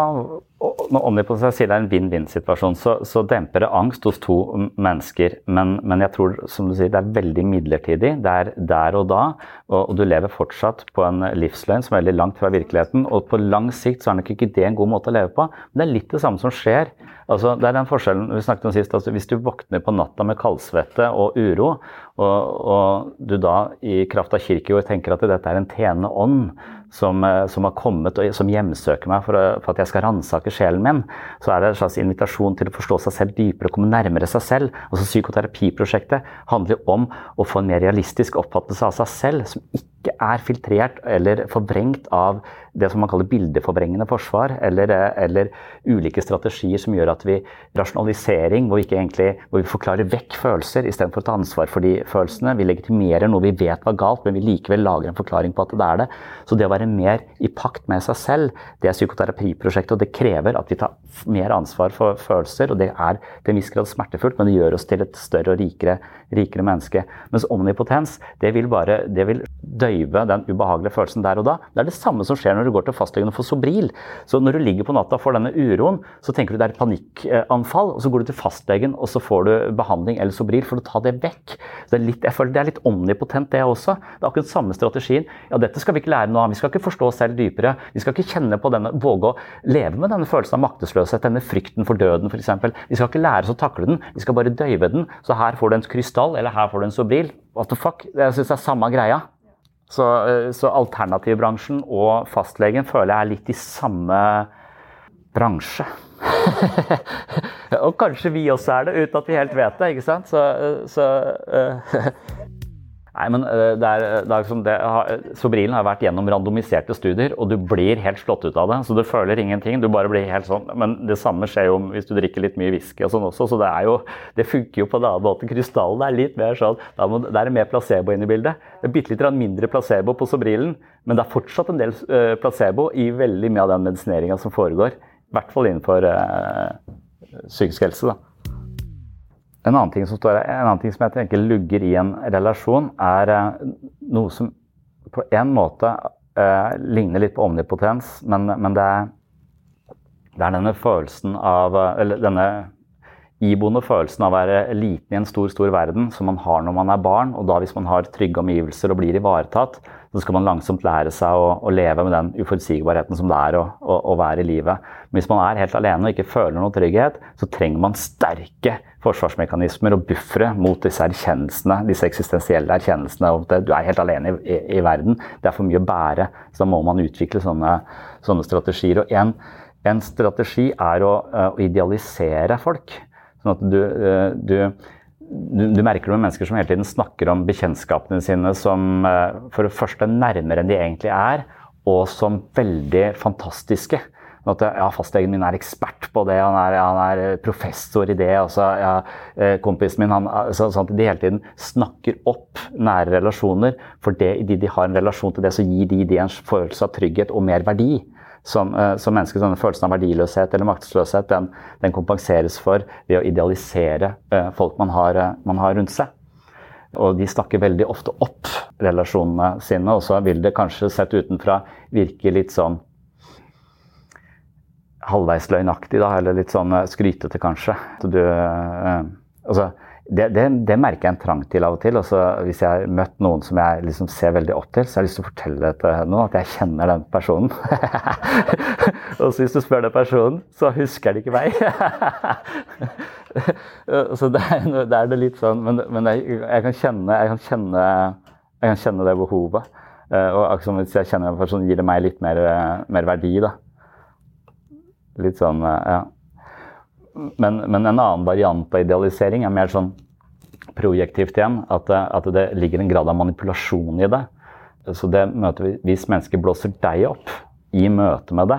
Når omnipotens sier det er en vinn-vinn-situasjon, så, så, demper det angst hos to mennesker. Men, men, jeg tror som du sier, det er veldig midlertidig. Det er der og da. Og, og, du lever fortsatt på en livsløgn som er veldig langt fra virkeligheten. Og på lang sikt så er nok ikke det en god måte å leve på. Men det er litt det samme som skjer. Altså, det er den forskjellen vi snakket om sist. Altså, hvis du våkner på natta med kaldsvette og uro, og, og du da i kraft av kirkejord tenker at dette er en tjenende ånd, som, eh, som, har kommet og som hjemsøker meg for, for at jeg skal ransake sjelen min, så er det en slags invitasjon til å forstå seg selv dypere, komme nærmere seg selv. Altså Psykoterapiprosjektet handler om å få en mer realistisk oppfattelse av seg selv, som ikke er filtrert eller forvrengt av det som man kaller bildeforbrengende forsvar, eller, eller, ulike strategier som gjør at vi Rasjonalisering, hvor vi, egentlig, hvor vi forklarer vekk følelser istedenfor å ta ansvar for de følelsene. Vi legitimerer noe vi vet var galt, men vi likevel lager en forklaring på at det er det. Så det å være mer i pakt med seg selv, det er psykoterapiprosjektet, og det krever at vi tar mer ansvar for følelser. og Det er til en viss grad smertefullt, men det gjør oss til et større og rikere, rikere menneske. Mens omnipotens det vil bare det vil døyve den ubehagelige følelsen der og da. Det er det samme som skjer når når du går til fastlegen og får Sobril. Så når du ligger på natta og får denne uroen, så tenker du det er et panikkanfall. og Så går du til fastlegen og så får du behandling eller Sobril for å ta det vekk. Det er litt, jeg føler det er litt omnipotent, det også. Det er akkurat samme strategien. Ja, dette skal vi ikke lære noe av. Vi skal ikke forstå oss selv dypere. Vi skal ikke kjenne på denne, våge å leve med denne følelsen av maktesløshet, denne frykten for døden f.eks. Vi skal ikke lære oss å takle den, vi skal bare døyve den. Så her får du en krystall, eller her får du en Sobril. What the fuck? Jeg syns det er samme greia. Så, eh, så alternativbransjen og fastlegen føler jeg er litt i samme bransje. og kanskje vi også er det, uten at vi helt vet det. ikke sant? Så, eh, så uh, Nei, men eh, det er, det er liksom det, Sobrilen har vært gjennom randomiserte studier, og du blir helt slått ut av det. Så du føler ingenting. du bare blir helt sånn, Men det samme skjer jo hvis du drikker litt mye whisky og sånn også. Så det er jo, det funker jo på en annen måte. Krystallen er litt mer sånn må, Det er mer placebo inne i bildet. Det er bitte litt mindre placebo på Sobrilen, men det er fortsatt en del placebo i veldig mye av den medisineringa som foregår. I hvert fall innenfor uh, psykisk helse. da. En annen, ting som står, en annen ting som jeg tenker lugger i en relasjon, er eh, noe som på en måte eh, ligner litt på omnipotens, men, men det, er, det, er, denne følelsen av Eller denne iboende følelsen av å være liten i en stor, stor verden som man har når man er barn. Og da hvis man har trygge omgivelser og blir ivaretatt, så skal man langsomt lære seg å, å leve med den uforutsigbarheten som det er å, å, å, være i livet. Men hvis man er helt alene og ikke føler noe trygghet, så trenger man sterke forsvarsmekanismer og buffere mot disse erkjennelsene, disse eksistensielle erkjennelsene. om at du er helt alene i, i, i, verden. Det er for mye å bære. Så da må man utvikle sånne, sånne strategier. Og en, en strategi er å, å idealisere folk. Sånn at du, eh, du, du, du merker noen mennesker som hele tiden snakker om bekjentskapene sine som eh, for det første nærmere enn de egentlig er, og som veldig fantastiske. Sånn at ja, Fastlegen min er ekspert på det, han er, han er professor i det. Altså, ja, eh, kompisen min han, så, sånn at De hele tiden snakker opp nære relasjoner. For det, de har en relasjon til det, så gir de de en følelse av trygghet og mer verdi som, eh, som mennesker. Sånne følelsen av verdiløshet eller maktesløshet den, den, kompenseres for ved å idealisere eh, folk man har, eh, man har, rundt seg. Og de snakker veldig ofte opp relasjonene sine, og så vil det kanskje sett utenfra virke litt sånn halvveis løgnaktig, da, eller litt sånn skrytete, kanskje. Du, altså, det, det, det, merker jeg en trang til av og til. Også hvis jeg har møtt noen som jeg liksom ser veldig opp til, så har jeg lyst til å fortelle det til noen, at jeg kjenner den personen. og så hvis du spør den personen, så husker de ikke meg. så det er, det er, det litt sånn Men, men jeg, jeg, kan kjenne, jeg, kan kjenne, jeg, kan kjenne, det behovet. Eh, og akkurat hvis jeg kjenner en person, gir det meg litt mer, mer verdi, da. Litt sånn, ja. Men, men, en annen variant av idealisering er mer sånn projektivt igjen. At, at, det ligger en grad av manipulasjon i det. Så det møter, Hvis mennesker blåser deg opp i møte med det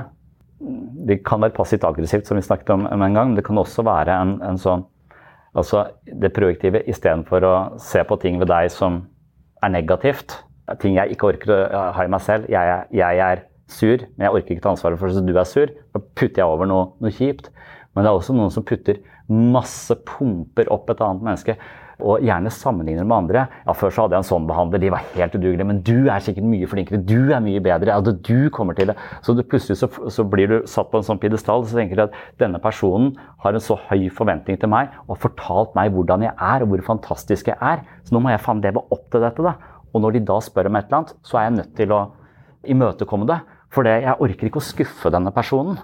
Det kan være passivt aggressivt, som vi snakket om en gang, men det kan også være en, en sånn Altså det projektive istedenfor å se på ting ved deg som er negativt. Ting jeg ikke orker å ha i meg selv. Jeg, jeg er sur, men jeg orker ikke ta ansvaret for at du er sur. Da putter jeg over noe, noe kjipt. Men det er også noen som putter masse pumper opp et annet menneske. Og gjerne sammenligner med andre. Ja, Før så hadde jeg en sånn behandler, de var helt udugelige. Men du er sikkert mye flinkere, du er mye bedre. Ja, du kommer til det. Så du, plutselig så, så, blir du satt på en sånn pidestall, så tenker du at denne personen har en så høy forventning til meg og har fortalt meg hvordan jeg er og hvor fantastisk jeg er. Så nå må jeg faen leve opp til dette, da. Og når de da spør om et eller annet, så er jeg nødt til å imøtekomme det. For jeg orker ikke å skuffe denne personen.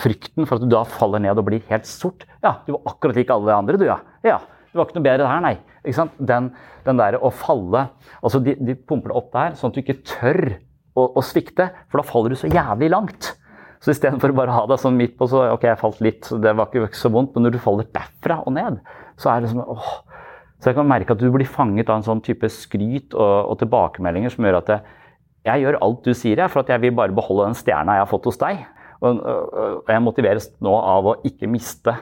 Frykten for at du da faller ned og blir helt sort. Ja, du var akkurat lik alle de andre, du, ja. ja. Det var ikke noe bedre her, nei. Ikke sant? Den, den der å falle altså de, de, pumper det opp der, sånn at du ikke tør å, å svikte, for da faller du så jævlig langt. Så istedenfor bare å ha deg sånn midt på, så ok, jeg falt litt, det var ikke så vondt, men når du faller derfra og ned, så er det sånn åh. Så jeg kan merke at du blir fanget av en sånn type skryt og, og tilbakemeldinger som gjør at det, jeg gjør alt du sier, jeg, for at jeg vil bare beholde den stjerna jeg har fått hos deg. Og jeg motiveres nå av å ikke miste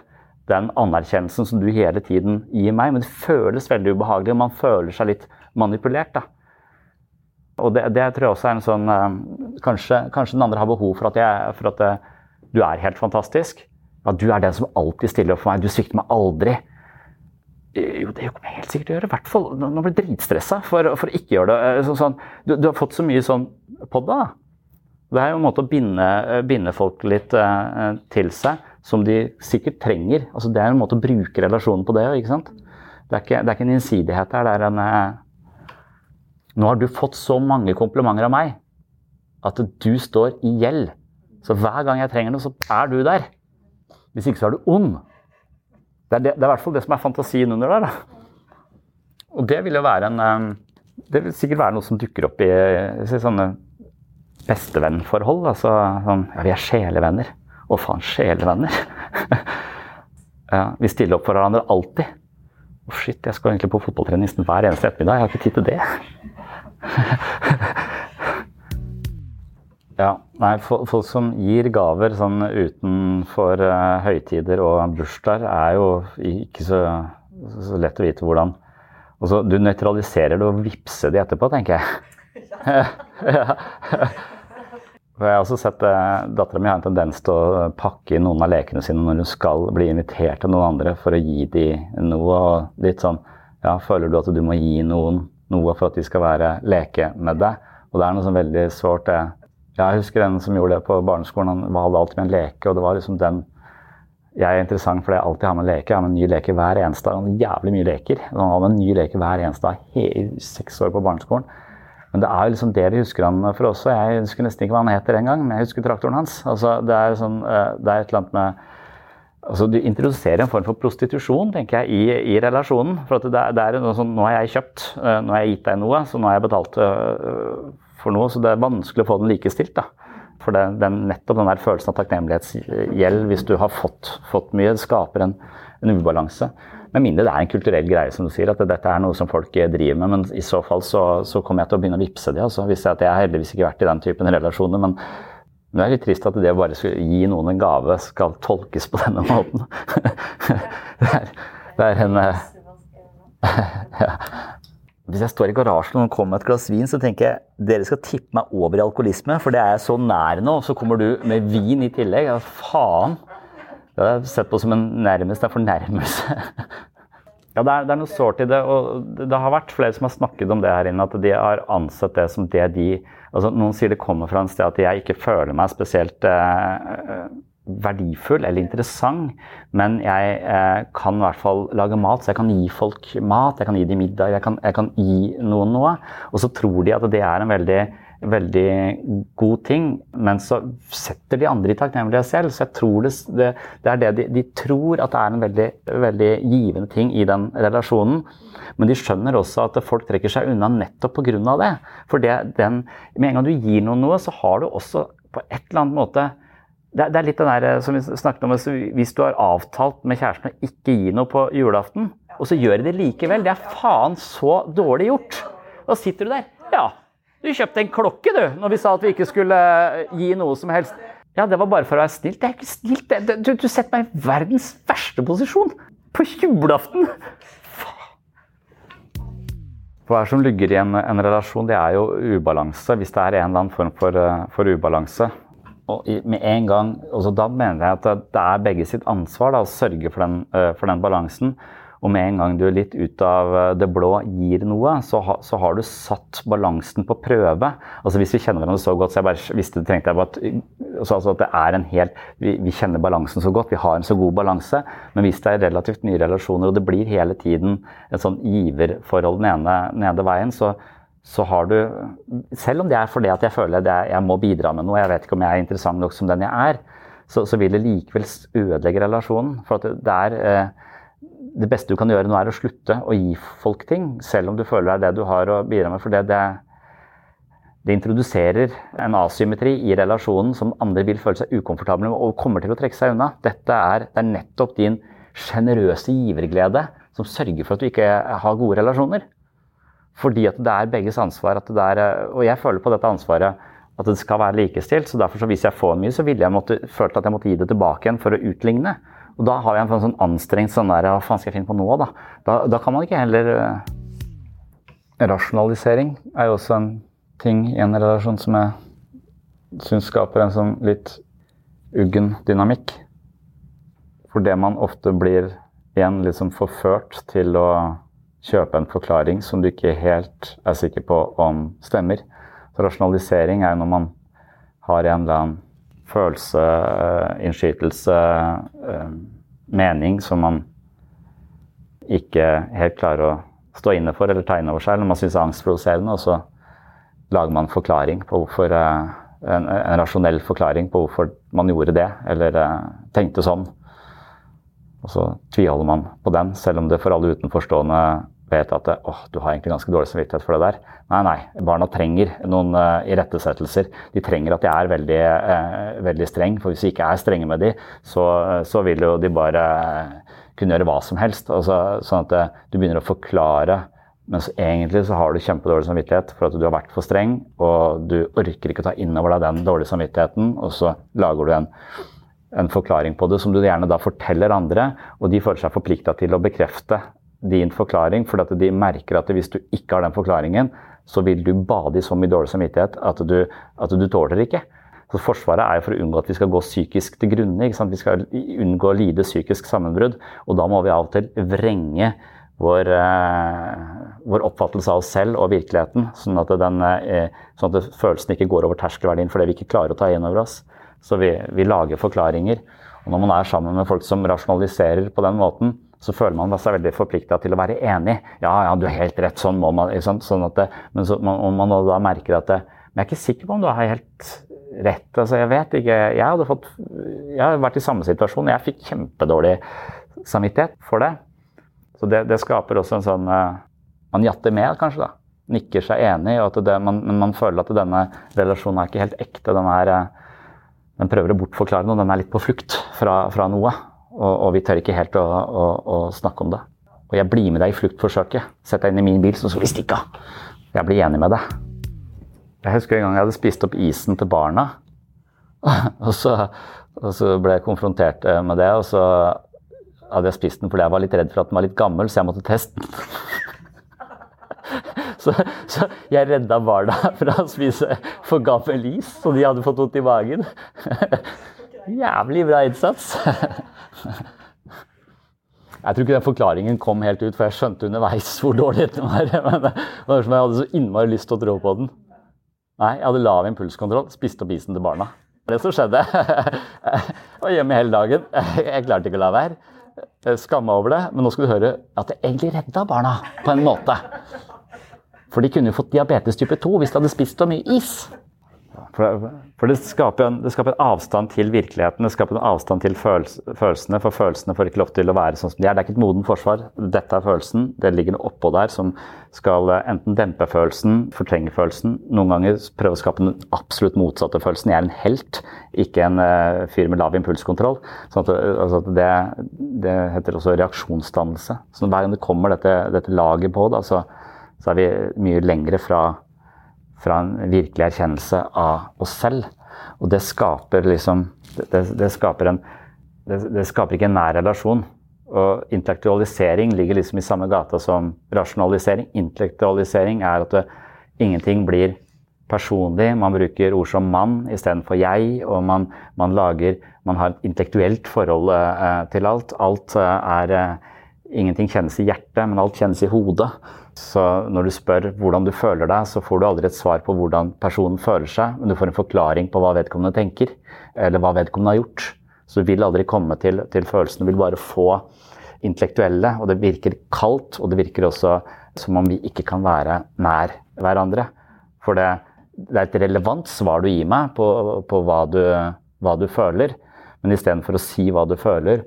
den anerkjennelsen som du hele tiden gir meg. Men det føles veldig ubehagelig, og man føler seg litt manipulert. da. Og det, det tror jeg også er en sånn eh, kanskje, kanskje, den andre har behov for at, jeg, for at du er helt fantastisk. At du er den som alltid stiller opp for meg. Du svikter meg aldri. Jo, det kommer jeg helt sikkert til å gjøre. I hvert fall når man blir dritstressa for, for å ikke gjøre det. Sånn, sånn, du, du, har fått så mye sånn på deg. da. Det er jo en måte å binde, eh, binde folk litt uh, til seg, som de sikkert trenger. Altså, det er en måte å bruke relasjonen på det ikke sant? Det er ikke, det er ikke en innsidighet her. Det er en Nå har du fått så mange komplimenter av meg at du står i gjeld. Så hver gang jeg trenger noe, så er du der. Hvis ikke så er du ond. Det er, det, det er i hvert fall det som er fantasien under der. Da. Og det vil jo være en Det vil sikkert være noe som dukker opp i, i sånne bestevennforhold. Altså sånn Ja, vi er sjelevenner. Å, faen, sjelevenner. ja, vi stiller opp for hverandre alltid. Å, shit, jeg skal egentlig på fotballtrening nesten hver eneste ettermiddag. Jeg har ikke tid til det. ja, nei, folk som gir gaver sånn utenfor uh, høytider og bursdager, er jo ikke så, så, lett å vite hvordan. Og så Du nøytraliserer det og vippser de etterpå, tenker jeg. ja. Jeg har også sett eh, Dattera mi har en tendens til å pakke inn noen av lekene sine når hun skal bli invitert til noen andre for å gi dem noe. og litt sånn, ja, Føler du at du må gi noen noe for at de skal være leke med deg? Og det er noe sånn veldig sårt. Ja, jeg husker en som gjorde det på barneskolen. Han hadde alltid med en leke, og det var liksom den jeg er interessant fordi jeg alltid har med en leke. Jeg har med en ny leke hver eneste dag. Jævlig mye leker. Han har med en ny leke hver eneste dag i seks år på barneskolen. Men det er liksom det vi husker han for også. Jeg husker nesten ikke hva han heter engang, men jeg husker traktoren hans. Altså, det, er sånn, eh, det er et eller annet med altså, Du introduserer en form for prostitusjon tenker jeg, i, i relasjonen. For det, det, er sånn Nå har jeg kjøpt, eh, nå har jeg gitt deg noe, så nå har jeg betalt eh, for noe. Så det er vanskelig å få den likestilt. da. For det, den, nettopp den der følelsen av takknemlighetsgjeld hvis du har fått, fått mye, skaper en, en ubalanse. Med mindre det er en kulturell greie, som du sier, at dette er noe som folk driver med. Men i så fall så, så kommer jeg til å begynne å vippse de. Altså. Hvis jeg, at jeg har heldigvis ikke vært i den typen relasjoner. men det er litt trist at det å bare gi noen en gave skal tolkes på denne måten. det, er, det er en eh. Hvis jeg står i garasjen og kommer med et glass vin, så tenker jeg dere skal tippe meg over i alkoholisme, for det er jeg så nær nå. og Så kommer du med vin i tillegg. Ja, faen. Det har jeg sett på som en nærmest en fornærmelse. ja, det er, det er, noe sårt i det. Og det har vært flere som har snakket om det her inne, at de har ansett det som det de altså Noen sier det kommer fra en sted at jeg ikke føler meg spesielt eh, verdifull eller interessant, men jeg eh, kan i hvert fall lage mat. Så jeg kan gi folk mat, jeg kan gi dem middag, jeg kan, jeg kan gi noen noe. Og så tror de at det er en veldig, veldig god ting, men så setter de andre i takknemlighet selv. Så jeg tror det, det, det er det de, de, tror at det er en veldig, veldig givende ting i den relasjonen. Men de skjønner også at folk trekker seg unna nettopp pga. det. For det, den, med en gang du gir noen noe, så har du også på et eller annet måte det, det, er litt den der eh, som vi snakket om, Hvis du har avtalt med kjæresten å ikke gi noe på julaften, og så gjør de det likevel, det er faen så dårlig gjort. Da sitter du der. Ja, du kjøpte en klokke, du, når vi sa at vi ikke skulle eh, gi noe som helst. Ja, det var bare for å være snilt. Det er ikke snilt. Du, du setter meg i verdens verste posisjon. På julaften! Hva er det som ligger i en, en, relasjon? Det er jo ubalanse. Hvis det er en eller annen form for, eh, for ubalanse. Og med en gang, Da mener jeg at det er begge sitt ansvar da, å sørge for den, uh, for den balansen. Og med en gang du litt ut av eh, det blå gir noe, så, ha, så, har du satt balansen på prøve. Altså Hvis vi kjenner hverandre så godt, så jeg bare visste det trengte jeg bare at, altså at det er en helt vi, vi, kjenner balansen så godt, vi har en så god balanse. Men hvis det er relativt nye relasjoner, og det blir hele tiden et sånn giverforhold den ene, den veien, så, så har du Selv om det er fordi at jeg føler at jeg må bidra med noe, jeg vet ikke om jeg er interessant nok som den jeg er, så, så vil det likevel ødelegge relasjonen. For at det er eh, det beste du kan gjøre nå, er å slutte å gi folk ting, selv om du føler det er det du har å bidra med. For det, det, det introduserer en asymmetri i relasjonen som andre vil føle seg ukomfortable med og kommer til å trekke seg unna. Dette er, det er nettopp din sjenerøse giverglede som sørger for at du ikke har gode relasjoner. Fordi at det er begges ansvar. Er, og jeg føler på dette ansvaret at det skal være likestilt. så derfor så Hvis jeg får mye, så ville jeg måtte, følt at jeg måtte gi det tilbake igjen for å utligne. Og da har jeg en sånn anstrengt sånn der Hva faen skal jeg finne på nå, da? Da, da kan man ikke heller uh, Rasjonalisering er jo også en ting i en relasjon som jeg syns skaper en sånn litt uggen dynamikk. For det man ofte blir igjen liksom forført til å kjøpe en forklaring som du ikke helt er sikker på om stemmer. Så rasjonalisering er når man har en eller annen følelse, eh, innskytelse, eh, mening som man ikke helt klarer å stå inne for eller ta inn over seg, eller man syns er angstprovoserende, og så lager man forklaring på hvorfor, eh, en, en, rasjonell forklaring på hvorfor man gjorde det, eller tenkte sånn. Og så tviholder man på den, selv om det for alle utenforstående vet at åh, du har egentlig ganske dårlig samvittighet for det der. Nei, nei. Barna trenger noen uh, irettesettelser. De trenger at jeg er veldig, uh, veldig streng. For hvis vi ikke er strenge med dem, så, uh, så vil jo de bare kunne gjøre hva som helst. Altså, sånn at du begynner å forklare. Mens egentlig så har du kjempedårlig samvittighet for at du har vært for streng, og du orker ikke ta inn over deg den dårlige samvittigheten, og så lager du en, en forklaring på det som du gjerne da forteller andre, og de føler seg forplikta til å bekrefte din forklaring, for at de merker at hvis du ikke har den forklaringen, så vil du bade i så mye dårlig samvittighet at du, at du tåler ikke. Så Forsvaret er jo for å unngå at vi skal gå psykisk til grunne. Vi skal unngå å lide psykisk sammenbrudd. Og da må vi av og til vrenge vår, eh, vår, oppfattelse av oss selv og virkeligheten, sånn at, den, eh, sånn at følelsen ikke går over terskelverdien fordi vi ikke klarer å ta inn over oss. Så vi, vi lager forklaringer. Og når man er sammen med folk som rasjonaliserer på den måten, så føler man seg veldig forplikta til å være enig. Ja, ja, du har helt rett, sånn må man. Sånn at det, men så, man, man da merker at det, Men jeg er ikke sikker på om du har helt rett. Altså, jeg vet ikke. Jeg, hadde fått, jeg har vært i samme situasjon. Jeg fikk kjempedårlig samvittighet for det. Så det, det skaper også en sånn uh, Man jatter med, kanskje. da. Nikker seg enig, det, man, men man føler at denne relasjonen er ikke helt ekte. Den, er, uh, den prøver å bortforklare noe. Den er litt på flukt fra, fra noe. Og, og, vi tør ikke helt å, å, å, snakke om det. Og jeg blir med deg i fluktforsøket. Sett deg inn i min bil, så skal vi stikke av. Jeg blir enig med deg. Jeg husker en gang jeg hadde spist opp isen til barna. og, så, og så ble jeg konfrontert eh, med det, og så hadde jeg spist den fordi jeg var litt redd for at den var litt gammel, så jeg måtte teste den. så, så, jeg redda barna fra å spise for gammel is, så de hadde fått vondt i magen. Jævlig bra innsats. Jeg tror ikke den forklaringen kom helt ut, for jeg skjønte underveis hvor dårlig dette var. Men det var som jeg hadde så innmari lyst til å tro på den. Nei, jeg hadde lav impulskontroll. Spiste opp isen til barna. Det som skjedde Jeg var hjemme hele dagen. Jeg klarte ikke å la være. Skamma over det. Men nå skal du høre at jeg egentlig redda barna på en måte. For de kunne jo fått diabetes type 2 hvis de hadde spist så mye is. For, for det, skaper en, det, skaper en, avstand til virkeligheten, det skaper en avstand til følels, følelsene. For følelsene får ikke lov til å være sånn som de er. Det er ikke et modent forsvar. Dette er følelsen. Det ligger noe oppå der som skal enten dempe følelsen, fortrenge følelsen. Noen ganger prøve å skape den absolutt motsatte følelsen. Jeg er en helt, ikke en uh, fyr med lav impulskontroll. Sånn at, altså, det, det, heter også reaksjonsdannelse. Så hver gang det kommer dette, dette laget på, da, så, så er vi mye lengre fra fra en virkelig erkjennelse av oss selv. Og det skaper liksom Det, det skaper, en, det, det skaper ikke en nær relasjon. Og intellektualisering ligger liksom i samme gata som rasjonalisering. Intellektualisering er at det, ingenting blir personlig. Man bruker ord som mann istedenfor jeg, og man, man, lager Man har et intellektuelt forhold eh, til alt. Alt eh, er eh, Ingenting kjennes i hjertet, men alt kjennes i hodet. Så når du spør hvordan du føler deg, så får du aldri et svar på hvordan personen føler seg, men du får en forklaring på hva vedkommende tenker, eller hva vedkommende har gjort. Så du vil aldri komme til, til følelsene, du vil bare få intellektuelle. Og det virker kaldt, og det virker også som om vi ikke kan være nær hverandre. For det, det er et relevant svar du gir meg på, på hva, du, hva du føler, men istedenfor å si hva du føler,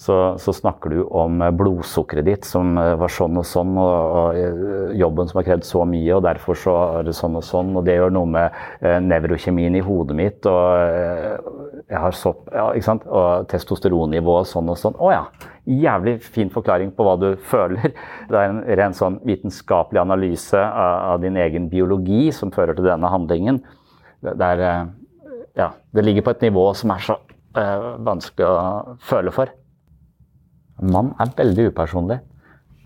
så, så, snakker du om eh, blodsukkeret ditt som eh, var sånn og sånn, og, og eh, jobben som har krevd så mye, og derfor så er det sånn og sånn, og det gjør noe med eh, nevrokjemien i hodet mitt, og jeg har sopp, ja, ikke sant, og testosteronnivået sånn og sånn. Å ja! Jævlig fin forklaring på hva du føler. Det er en ren sånn vitenskapelig analyse av, av din egen biologi som fører til denne handlingen. Det, det, er, ja, det ligger på et nivå som er så eh, vanskelig å føle for. Mann er veldig upersonlig.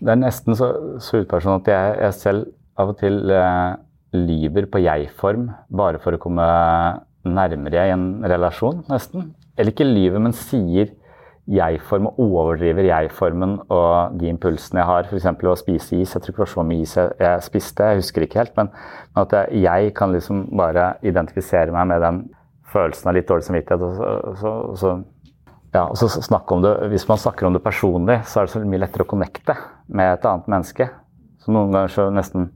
Det er nesten så, så upersonlig at jeg, jeg, selv av og til eh, lyver på jeg-form bare for å komme nærmere i en relasjon, nesten. Eller ikke lyver, men sier jeg-form og overdriver jeg-formen og de impulsene jeg har. F.eks. å spise is. Jeg tror ikke det var så mye is jeg, jeg spiste, jeg husker ikke helt. Men, men at jeg kan liksom bare identifisere meg med den følelsen av litt dårlig samvittighet. og så, så, så ja, og så snakke om det, Hvis man snakker om det personlig, så er det så mye lettere å connecte med et annet menneske. Så noen ganger så nesten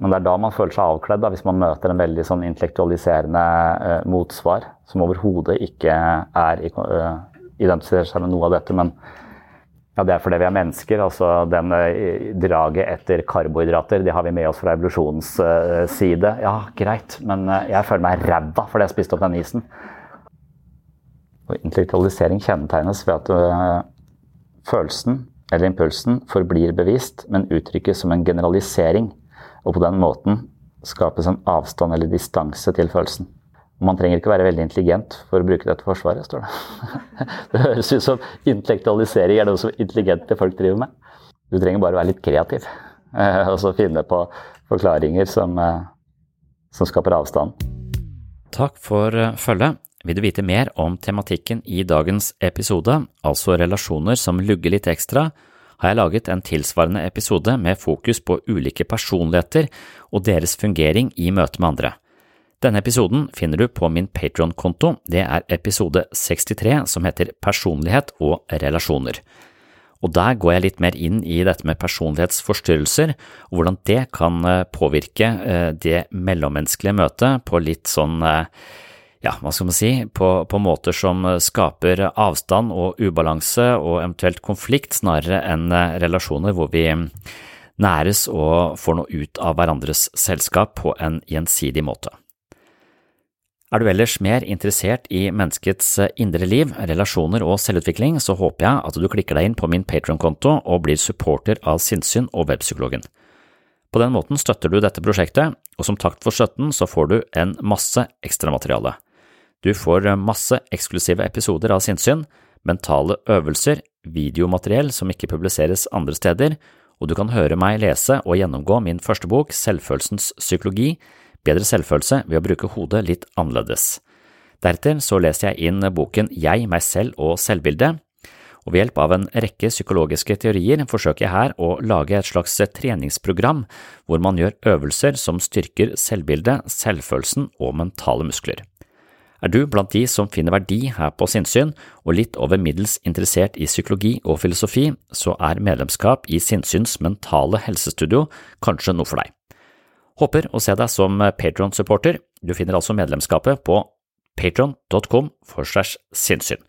Men det er da man føler seg avkledd, da, hvis man møter en veldig sånn intellektualiserende eh, motsvar som overhodet ikke er eh, identifiserer seg med noe av dette. Men ja, det er fordi vi er mennesker. altså den eh, Draget etter karbohydrater det har vi med oss fra evolusjonens eh, side. Ja, greit, men jeg føler meg ræva fordi jeg spiste opp den isen. Og intellektualisering kjennetegnes ved at uh, følelsen eller impulsen forblir bevist, men uttrykkes som en generalisering, og på den måten skapes en avstand eller distanse til følelsen. Man trenger ikke være veldig intelligent for å bruke dette forsvaret, står det. Det høres ut som intellektualisering er noe som intelligente folk driver med. Du trenger bare å være litt kreativ, uh, og så finne på forklaringer som, uh, som skaper avstand. Takk for følget. Vil du vite mer om tematikken i dagens episode, altså relasjoner som lugger litt ekstra, har jeg laget en tilsvarende episode med fokus på ulike personligheter og deres fungering i møte med andre. Denne episoden finner du på min Patron-konto, det er episode 63 som heter Personlighet og relasjoner. Og der går jeg litt mer inn i dette med personlighetsforstyrrelser, og hvordan det kan eh, påvirke eh, det mellommenneskelige møtet på litt sånn eh, ja, hva skal man si, på, på, måter som skaper avstand og ubalanse og eventuelt konflikt, snarere enn eh, relasjoner hvor vi næres og får noe ut av hverandres selskap på en gjensidig måte. Er du ellers mer interessert i menneskets indre liv, relasjoner og selvutvikling, så håper jeg at du klikker deg inn på min Patron-konto og blir supporter av Sinnsyn og Webpsykologen. På den måten støtter du dette prosjektet, og som takt for støtten så får du en masse ekstramateriale. Du får masse eksklusive episoder av Sinnsyn, mentale øvelser, videomateriell som ikke publiseres andre steder, og du kan høre meg lese og gjennomgå min første bok, Selvfølelsens psykologi, bedre selvfølelse ved å bruke hodet litt annerledes. Deretter så leser jeg inn boken Jeg, meg selv og selvbildet, og ved hjelp av en rekke psykologiske teorier forsøker jeg her å lage et slags treningsprogram hvor man gjør øvelser som styrker selvbildet, selvfølelsen og mentale muskler. Er du blant de som finner verdi her på sinnssyn, og litt over middels interessert i psykologi og filosofi, så er medlemskap i Sinnsyns mentale helsestudio kanskje noe for deg. Håper å se deg som Patron-supporter. Du finner altså medlemskapet på patron.com for segs sinnssyn.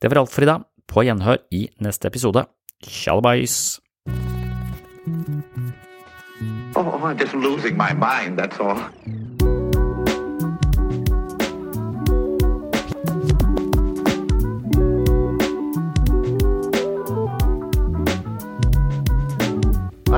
Det var alt for i dag. På gjenhør i neste episode. Tjallabais! Oh, I'm just losing my mind, that's all.